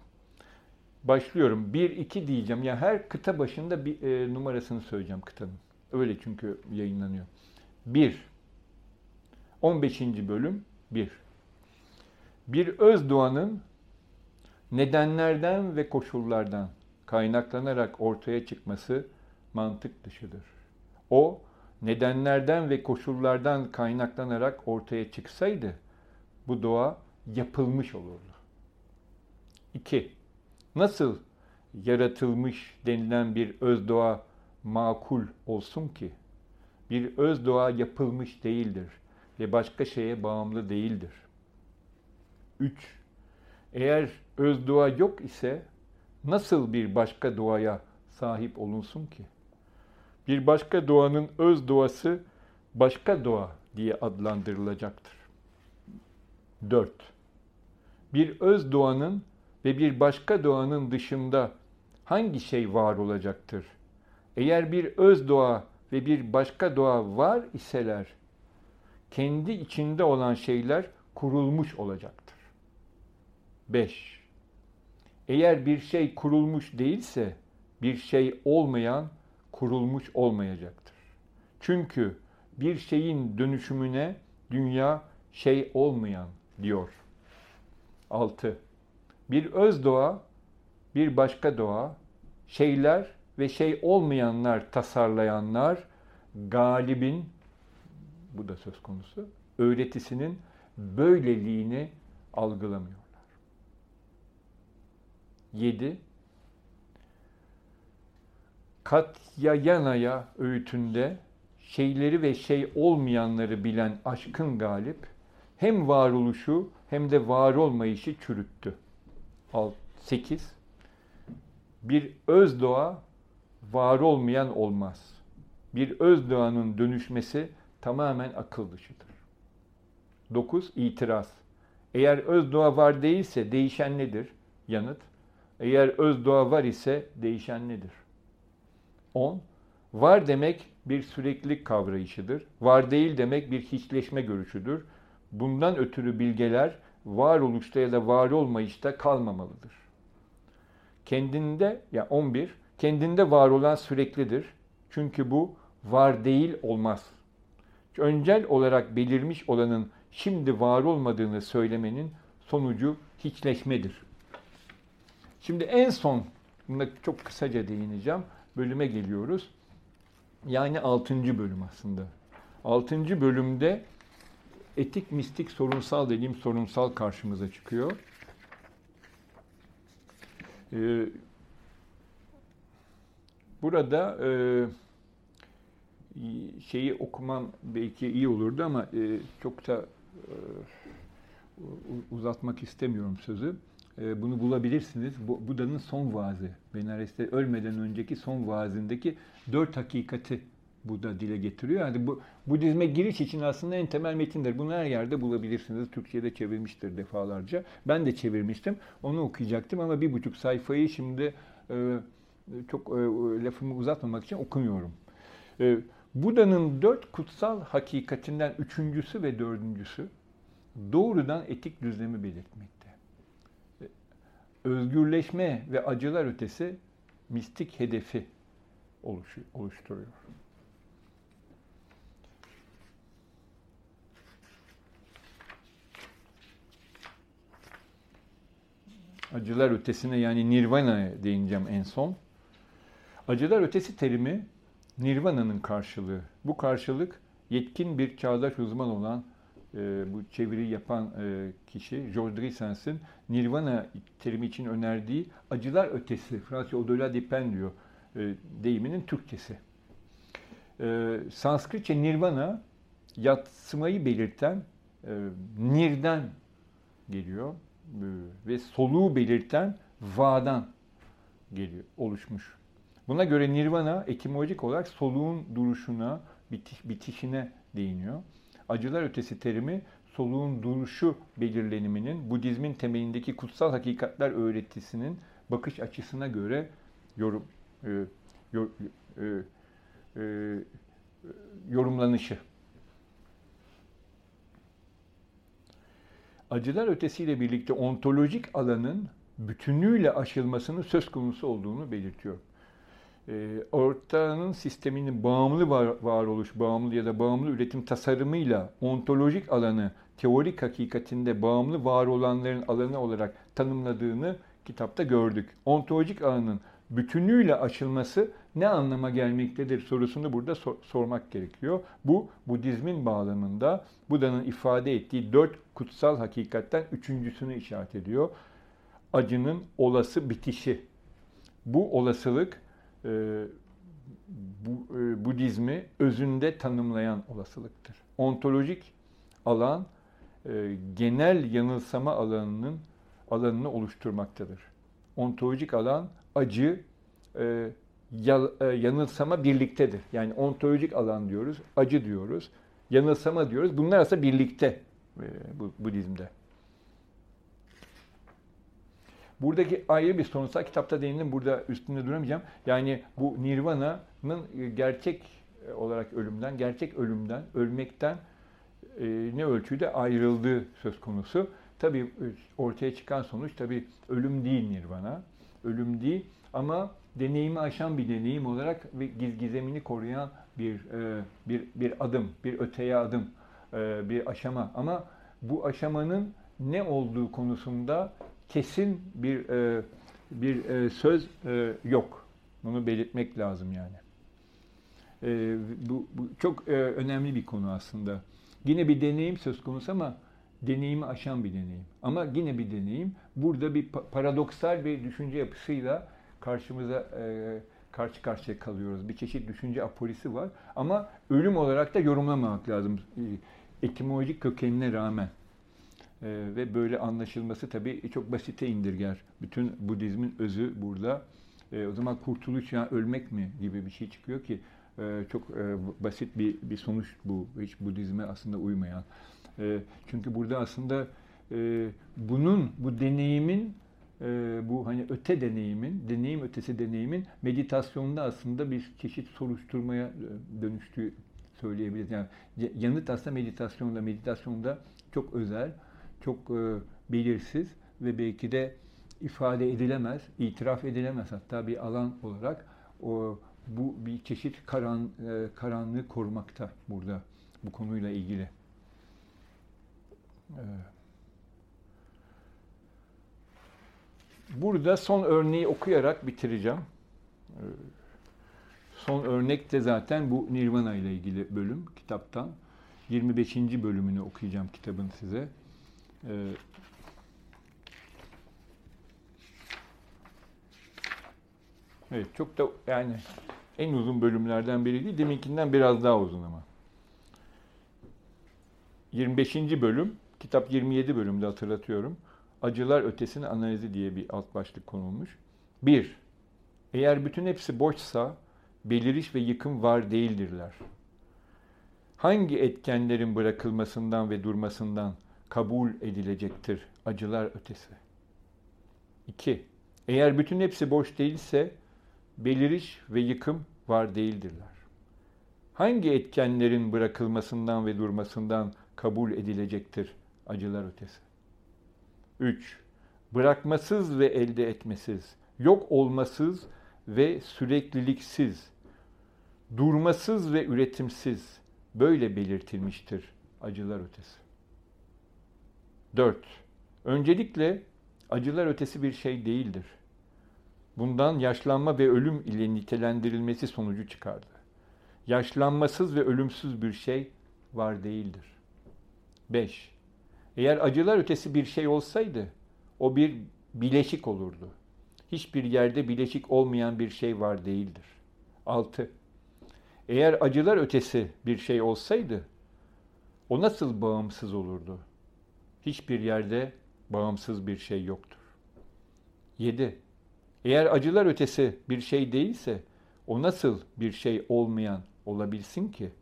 Başlıyorum. 1-2 diyeceğim. Yani her kıta başında bir e, numarasını söyleyeceğim kıtanın. Öyle çünkü yayınlanıyor. 1. 15. bölüm 1. Bir Özdoğan'ın nedenlerden ve koşullardan kaynaklanarak ortaya çıkması mantık dışıdır. O nedenlerden ve koşullardan kaynaklanarak ortaya çıksaydı bu doğa yapılmış olurdu. 2. Nasıl yaratılmış denilen bir öz doğa makul olsun ki? Bir öz doğa yapılmış değildir ve başka şeye bağımlı değildir. 3. Eğer öz doğa yok ise nasıl bir başka doğaya sahip olunsun ki? Bir başka doğanın öz doğası başka doğa diye adlandırılacaktır. 4. Bir öz doğanın ve bir başka doğanın dışında hangi şey var olacaktır? Eğer bir öz doğa ve bir başka doğa var iseler, kendi içinde olan şeyler kurulmuş olacaktır. 5. Eğer bir şey kurulmuş değilse, bir şey olmayan kurulmuş olmayacaktır. Çünkü bir şeyin dönüşümüne dünya şey olmayan diyor. 6. Bir öz doğa, bir başka doğa, şeyler ve şey olmayanlar tasarlayanlar galibin bu da söz konusu öğretisinin böyleliğini algılamıyorlar. 7. Katyayana'ya öğütünde şeyleri ve şey olmayanları bilen aşkın galip hem varoluşu hem de var olmayışı çürüttü. 8. Bir öz doğa var olmayan olmaz. Bir öz doğanın dönüşmesi tamamen akıl dışıdır. 9. İtiraz. Eğer öz doğa var değilse değişen nedir? Yanıt. Eğer öz doğa var ise değişen nedir? 10. Var demek bir süreklilik kavrayışıdır. Var değil demek bir hiçleşme görüşüdür. Bundan ötürü bilgeler varoluşta ya da var olmayışta kalmamalıdır. Kendinde ya yani 11 kendinde var olan süreklidir. Çünkü bu var değil olmaz. Öncel olarak belirmiş olanın şimdi var olmadığını söylemenin sonucu hiçleşmedir. Şimdi en son, buna çok kısaca değineceğim, bölüme geliyoruz. Yani 6. bölüm aslında. 6. bölümde etik, mistik, sorunsal dediğim sorunsal karşımıza çıkıyor. Ee, burada e, şeyi okumam belki iyi olurdu ama e, çok da e, uzatmak istemiyorum sözü. e, bunu bulabilirsiniz. Bu, Buda'nın son vaazı. Benares'te ölmeden önceki son vaazındaki dört hakikati Buda dile getiriyor. Yani bu Budizme giriş için aslında en temel metindir. Bunu her yerde bulabilirsiniz. Türkçe'de çevirmiştir defalarca. Ben de çevirmiştim. Onu okuyacaktım ama bir buçuk sayfayı şimdi e, çok e, lafımı uzatmamak için okumuyorum. E, Buda'nın dört kutsal hakikatinden üçüncüsü ve dördüncüsü doğrudan etik düzlemi belirtmekte. E, özgürleşme ve acılar ötesi mistik hedefi oluşturuyor. Acılar ötesine yani nirvana'ya değineceğim en son. Acılar ötesi terimi nirvana'nın karşılığı. Bu karşılık yetkin bir çağdaş uzman olan e, bu çeviri yapan e, kişi George Drissens'in nirvana terimi için önerdiği acılar ötesi, Fransızca au-delà des diyor e, deyiminin Türkçesi. E, Sanskritçe nirvana yatsımayı belirten e, nirden geliyor e, ve soluğu belirten va'dan geliyor, oluşmuş. Buna göre nirvana etimolojik olarak soluğun duruşuna, bitiş, bitişine değiniyor. Acılar ötesi terimi soluğun duruşu belirleniminin Budizmin temelindeki kutsal hakikatler öğretisinin bakış açısına göre yorum e, yor, e, e, yorumlanışı. Acılar ötesiyle birlikte ontolojik alanın bütünüyle aşılmasının söz konusu olduğunu belirtiyor e, ortanın sisteminin bağımlı var, varoluş, bağımlı ya da bağımlı üretim tasarımıyla ontolojik alanı teorik hakikatinde bağımlı var olanların alanı olarak tanımladığını kitapta gördük. Ontolojik alanın bütünüyle açılması ne anlama gelmektedir sorusunu burada sor- sormak gerekiyor. Bu Budizmin bağlamında Buda'nın ifade ettiği dört kutsal hakikatten üçüncüsünü işaret ediyor. Acının olası bitişi. Bu olasılık e, bu, e, Budizmi özünde tanımlayan olasılıktır. Ontolojik alan e, genel yanılsama alanının alanını oluşturmaktadır. Ontolojik alan acı, e, ya, e, yanılsama birliktedir. Yani ontolojik alan diyoruz, acı diyoruz, yanılsama diyoruz. Bunlar aslında birlikte e, bu, Budizm'de. Buradaki ayrı bir sonuçta kitapta değindim. Burada üstünde duramayacağım. Yani bu nirvana'nın gerçek olarak ölümden, gerçek ölümden, ölmekten e, ne ölçüde ayrıldığı söz konusu. Tabii ortaya çıkan sonuç tabii ölüm değil nirvana. Ölüm değil ama deneyimi aşan bir deneyim olarak ve gizemini koruyan bir e, bir bir adım, bir öteye adım, e, bir aşama. Ama bu aşamanın ne olduğu konusunda kesin bir e, bir e, söz e, yok. Bunu belirtmek lazım yani. E, bu, bu çok e, önemli bir konu aslında. Yine bir deneyim söz konusu ama deneyimi aşan bir deneyim. Ama yine bir deneyim. Burada bir paradoksal bir düşünce yapısıyla karşımıza e, karşı karşıya kalıyoruz. Bir çeşit düşünce apolisi var. Ama ölüm olarak da yorumlamamak lazım. E, etimolojik kökenine rağmen. E, ve böyle anlaşılması tabii çok basite indirger. Bütün Budizmin özü burada. E, o zaman kurtuluş ya ölmek mi gibi bir şey çıkıyor ki e, çok e, basit bir, bir sonuç bu. Hiç Budizme aslında uymayan. E, çünkü burada aslında e, bunun, bu deneyimin e, bu hani öte deneyimin, deneyim ötesi deneyimin meditasyonda aslında bir çeşit soruşturmaya e, dönüştüğü söyleyebiliriz. Yani yanıt aslında meditasyonda, meditasyonda çok özel çok e, belirsiz ve belki de ifade edilemez, itiraf edilemez hatta bir alan olarak o bu bir çeşit karan, e, karanlığı korumakta burada bu konuyla ilgili. E, burada son örneği okuyarak bitireceğim. E, son örnek de zaten bu Nirvana ile ilgili bölüm kitaptan. 25. bölümünü okuyacağım kitabın size. Ee, evet çok da yani en uzun bölümlerden biri değil. Deminkinden biraz daha uzun ama. 25. bölüm, kitap 27 bölümde hatırlatıyorum. acılar ötesinin analizi diye bir alt başlık konulmuş. 1. Eğer bütün hepsi boşsa beliriş ve yıkım var değildirler. Hangi etkenlerin bırakılmasından ve durmasından kabul edilecektir acılar ötesi? 2. Eğer bütün hepsi boş değilse beliriş ve yıkım var değildirler. Hangi etkenlerin bırakılmasından ve durmasından kabul edilecektir acılar ötesi? 3. Bırakmasız ve elde etmesiz, yok olmasız ve sürekliliksiz, durmasız ve üretimsiz böyle belirtilmiştir acılar ötesi. 4. Öncelikle acılar ötesi bir şey değildir. Bundan yaşlanma ve ölüm ile nitelendirilmesi sonucu çıkardı. Yaşlanmasız ve ölümsüz bir şey var değildir. 5. Eğer acılar ötesi bir şey olsaydı o bir bileşik olurdu. Hiçbir yerde bileşik olmayan bir şey var değildir. 6. Eğer acılar ötesi bir şey olsaydı o nasıl bağımsız olurdu? Hiçbir yerde bağımsız bir şey yoktur. 7. Eğer acılar ötesi bir şey değilse o nasıl bir şey olmayan olabilsin ki?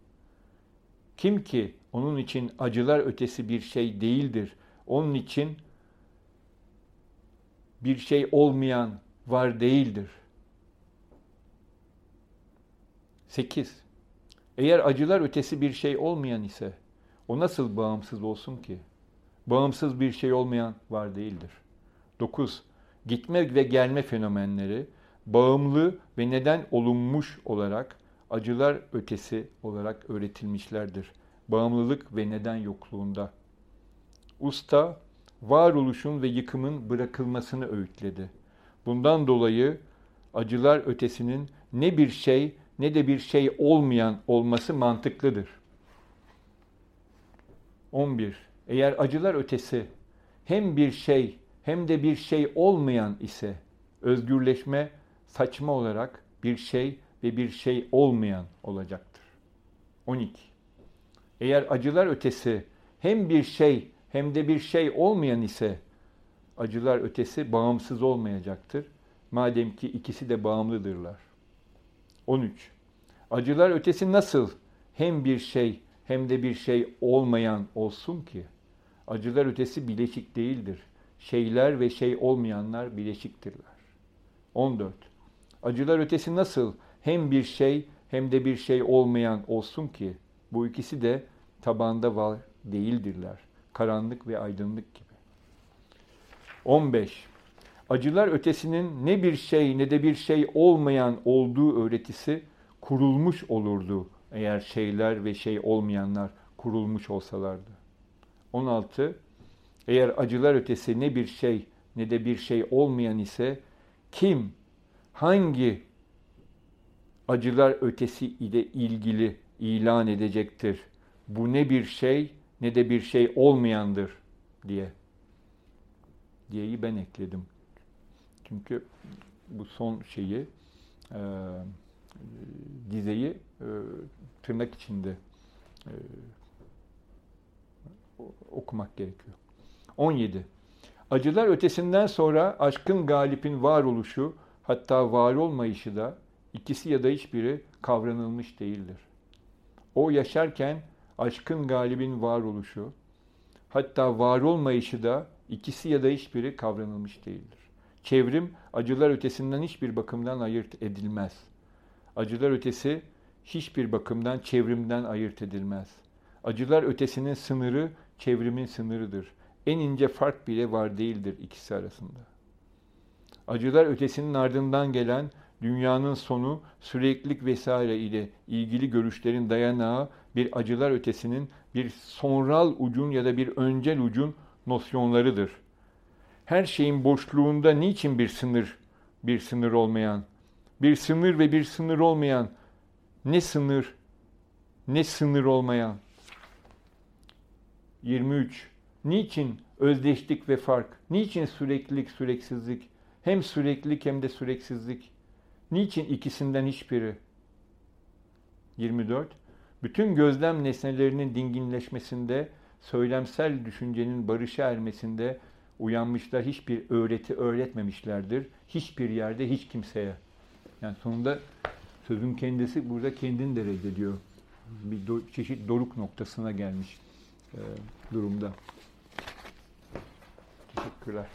Kim ki onun için acılar ötesi bir şey değildir. Onun için bir şey olmayan var değildir. 8. Eğer acılar ötesi bir şey olmayan ise o nasıl bağımsız olsun ki? Bağımsız bir şey olmayan var değildir. 9. Gitme ve gelme fenomenleri bağımlı ve neden olunmuş olarak acılar ötesi olarak öğretilmişlerdir. Bağımlılık ve neden yokluğunda. Usta varoluşun ve yıkımın bırakılmasını öğütledi. Bundan dolayı acılar ötesinin ne bir şey ne de bir şey olmayan olması mantıklıdır. 11. Eğer acılar ötesi hem bir şey hem de bir şey olmayan ise özgürleşme saçma olarak bir şey ve bir şey olmayan olacaktır. 12. Eğer acılar ötesi hem bir şey hem de bir şey olmayan ise acılar ötesi bağımsız olmayacaktır. Madem ki ikisi de bağımlıdırlar. 13. Acılar ötesi nasıl hem bir şey hem de bir şey olmayan olsun ki? Acılar ötesi bileşik değildir. Şeyler ve şey olmayanlar bileşiktirler. 14. Acılar ötesi nasıl hem bir şey hem de bir şey olmayan olsun ki? Bu ikisi de tabanda var değildirler. Karanlık ve aydınlık gibi. 15. Acılar ötesinin ne bir şey ne de bir şey olmayan olduğu öğretisi kurulmuş olurdu eğer şeyler ve şey olmayanlar kurulmuş olsalardı. 16. Eğer acılar ötesi ne bir şey ne de bir şey olmayan ise kim, hangi acılar ötesi ile ilgili ilan edecektir? Bu ne bir şey ne de bir şey olmayandır diye. Diyeyi ben ekledim. Çünkü bu son şeyi e, dizeyi e, tırnak içinde e, okumak gerekiyor. 17. Acılar ötesinden sonra aşkın galipin varoluşu hatta var olmayışı da ikisi ya da hiçbiri kavranılmış değildir. O yaşarken aşkın galibin varoluşu hatta var olmayışı da ikisi ya da hiçbiri kavranılmış değildir. Çevrim acılar ötesinden hiçbir bakımdan ayırt edilmez. Acılar ötesi hiçbir bakımdan çevrimden ayırt edilmez. Acılar ötesinin sınırı çevrimin sınırıdır. En ince fark bile var değildir ikisi arasında. Acılar ötesinin ardından gelen dünyanın sonu süreklilik vesaire ile ilgili görüşlerin dayanağı bir acılar ötesinin bir sonral ucun ya da bir öncel ucun nosyonlarıdır. Her şeyin boşluğunda niçin bir sınır, bir sınır olmayan, bir sınır ve bir sınır olmayan, ne sınır, ne sınır olmayan. 23. Niçin özdeşlik ve fark? Niçin süreklilik, süreksizlik? Hem süreklilik hem de süreksizlik. Niçin ikisinden hiçbiri? 24. Bütün gözlem nesnelerinin dinginleşmesinde, söylemsel düşüncenin barışa ermesinde Uyanmışlar hiçbir öğreti öğretmemişlerdir. Hiçbir yerde hiç kimseye. Yani sonunda sözün kendisi burada kendini de reddediyor. Bir do, çeşit doruk noktasına gelmiş durumda. Teşekkürler.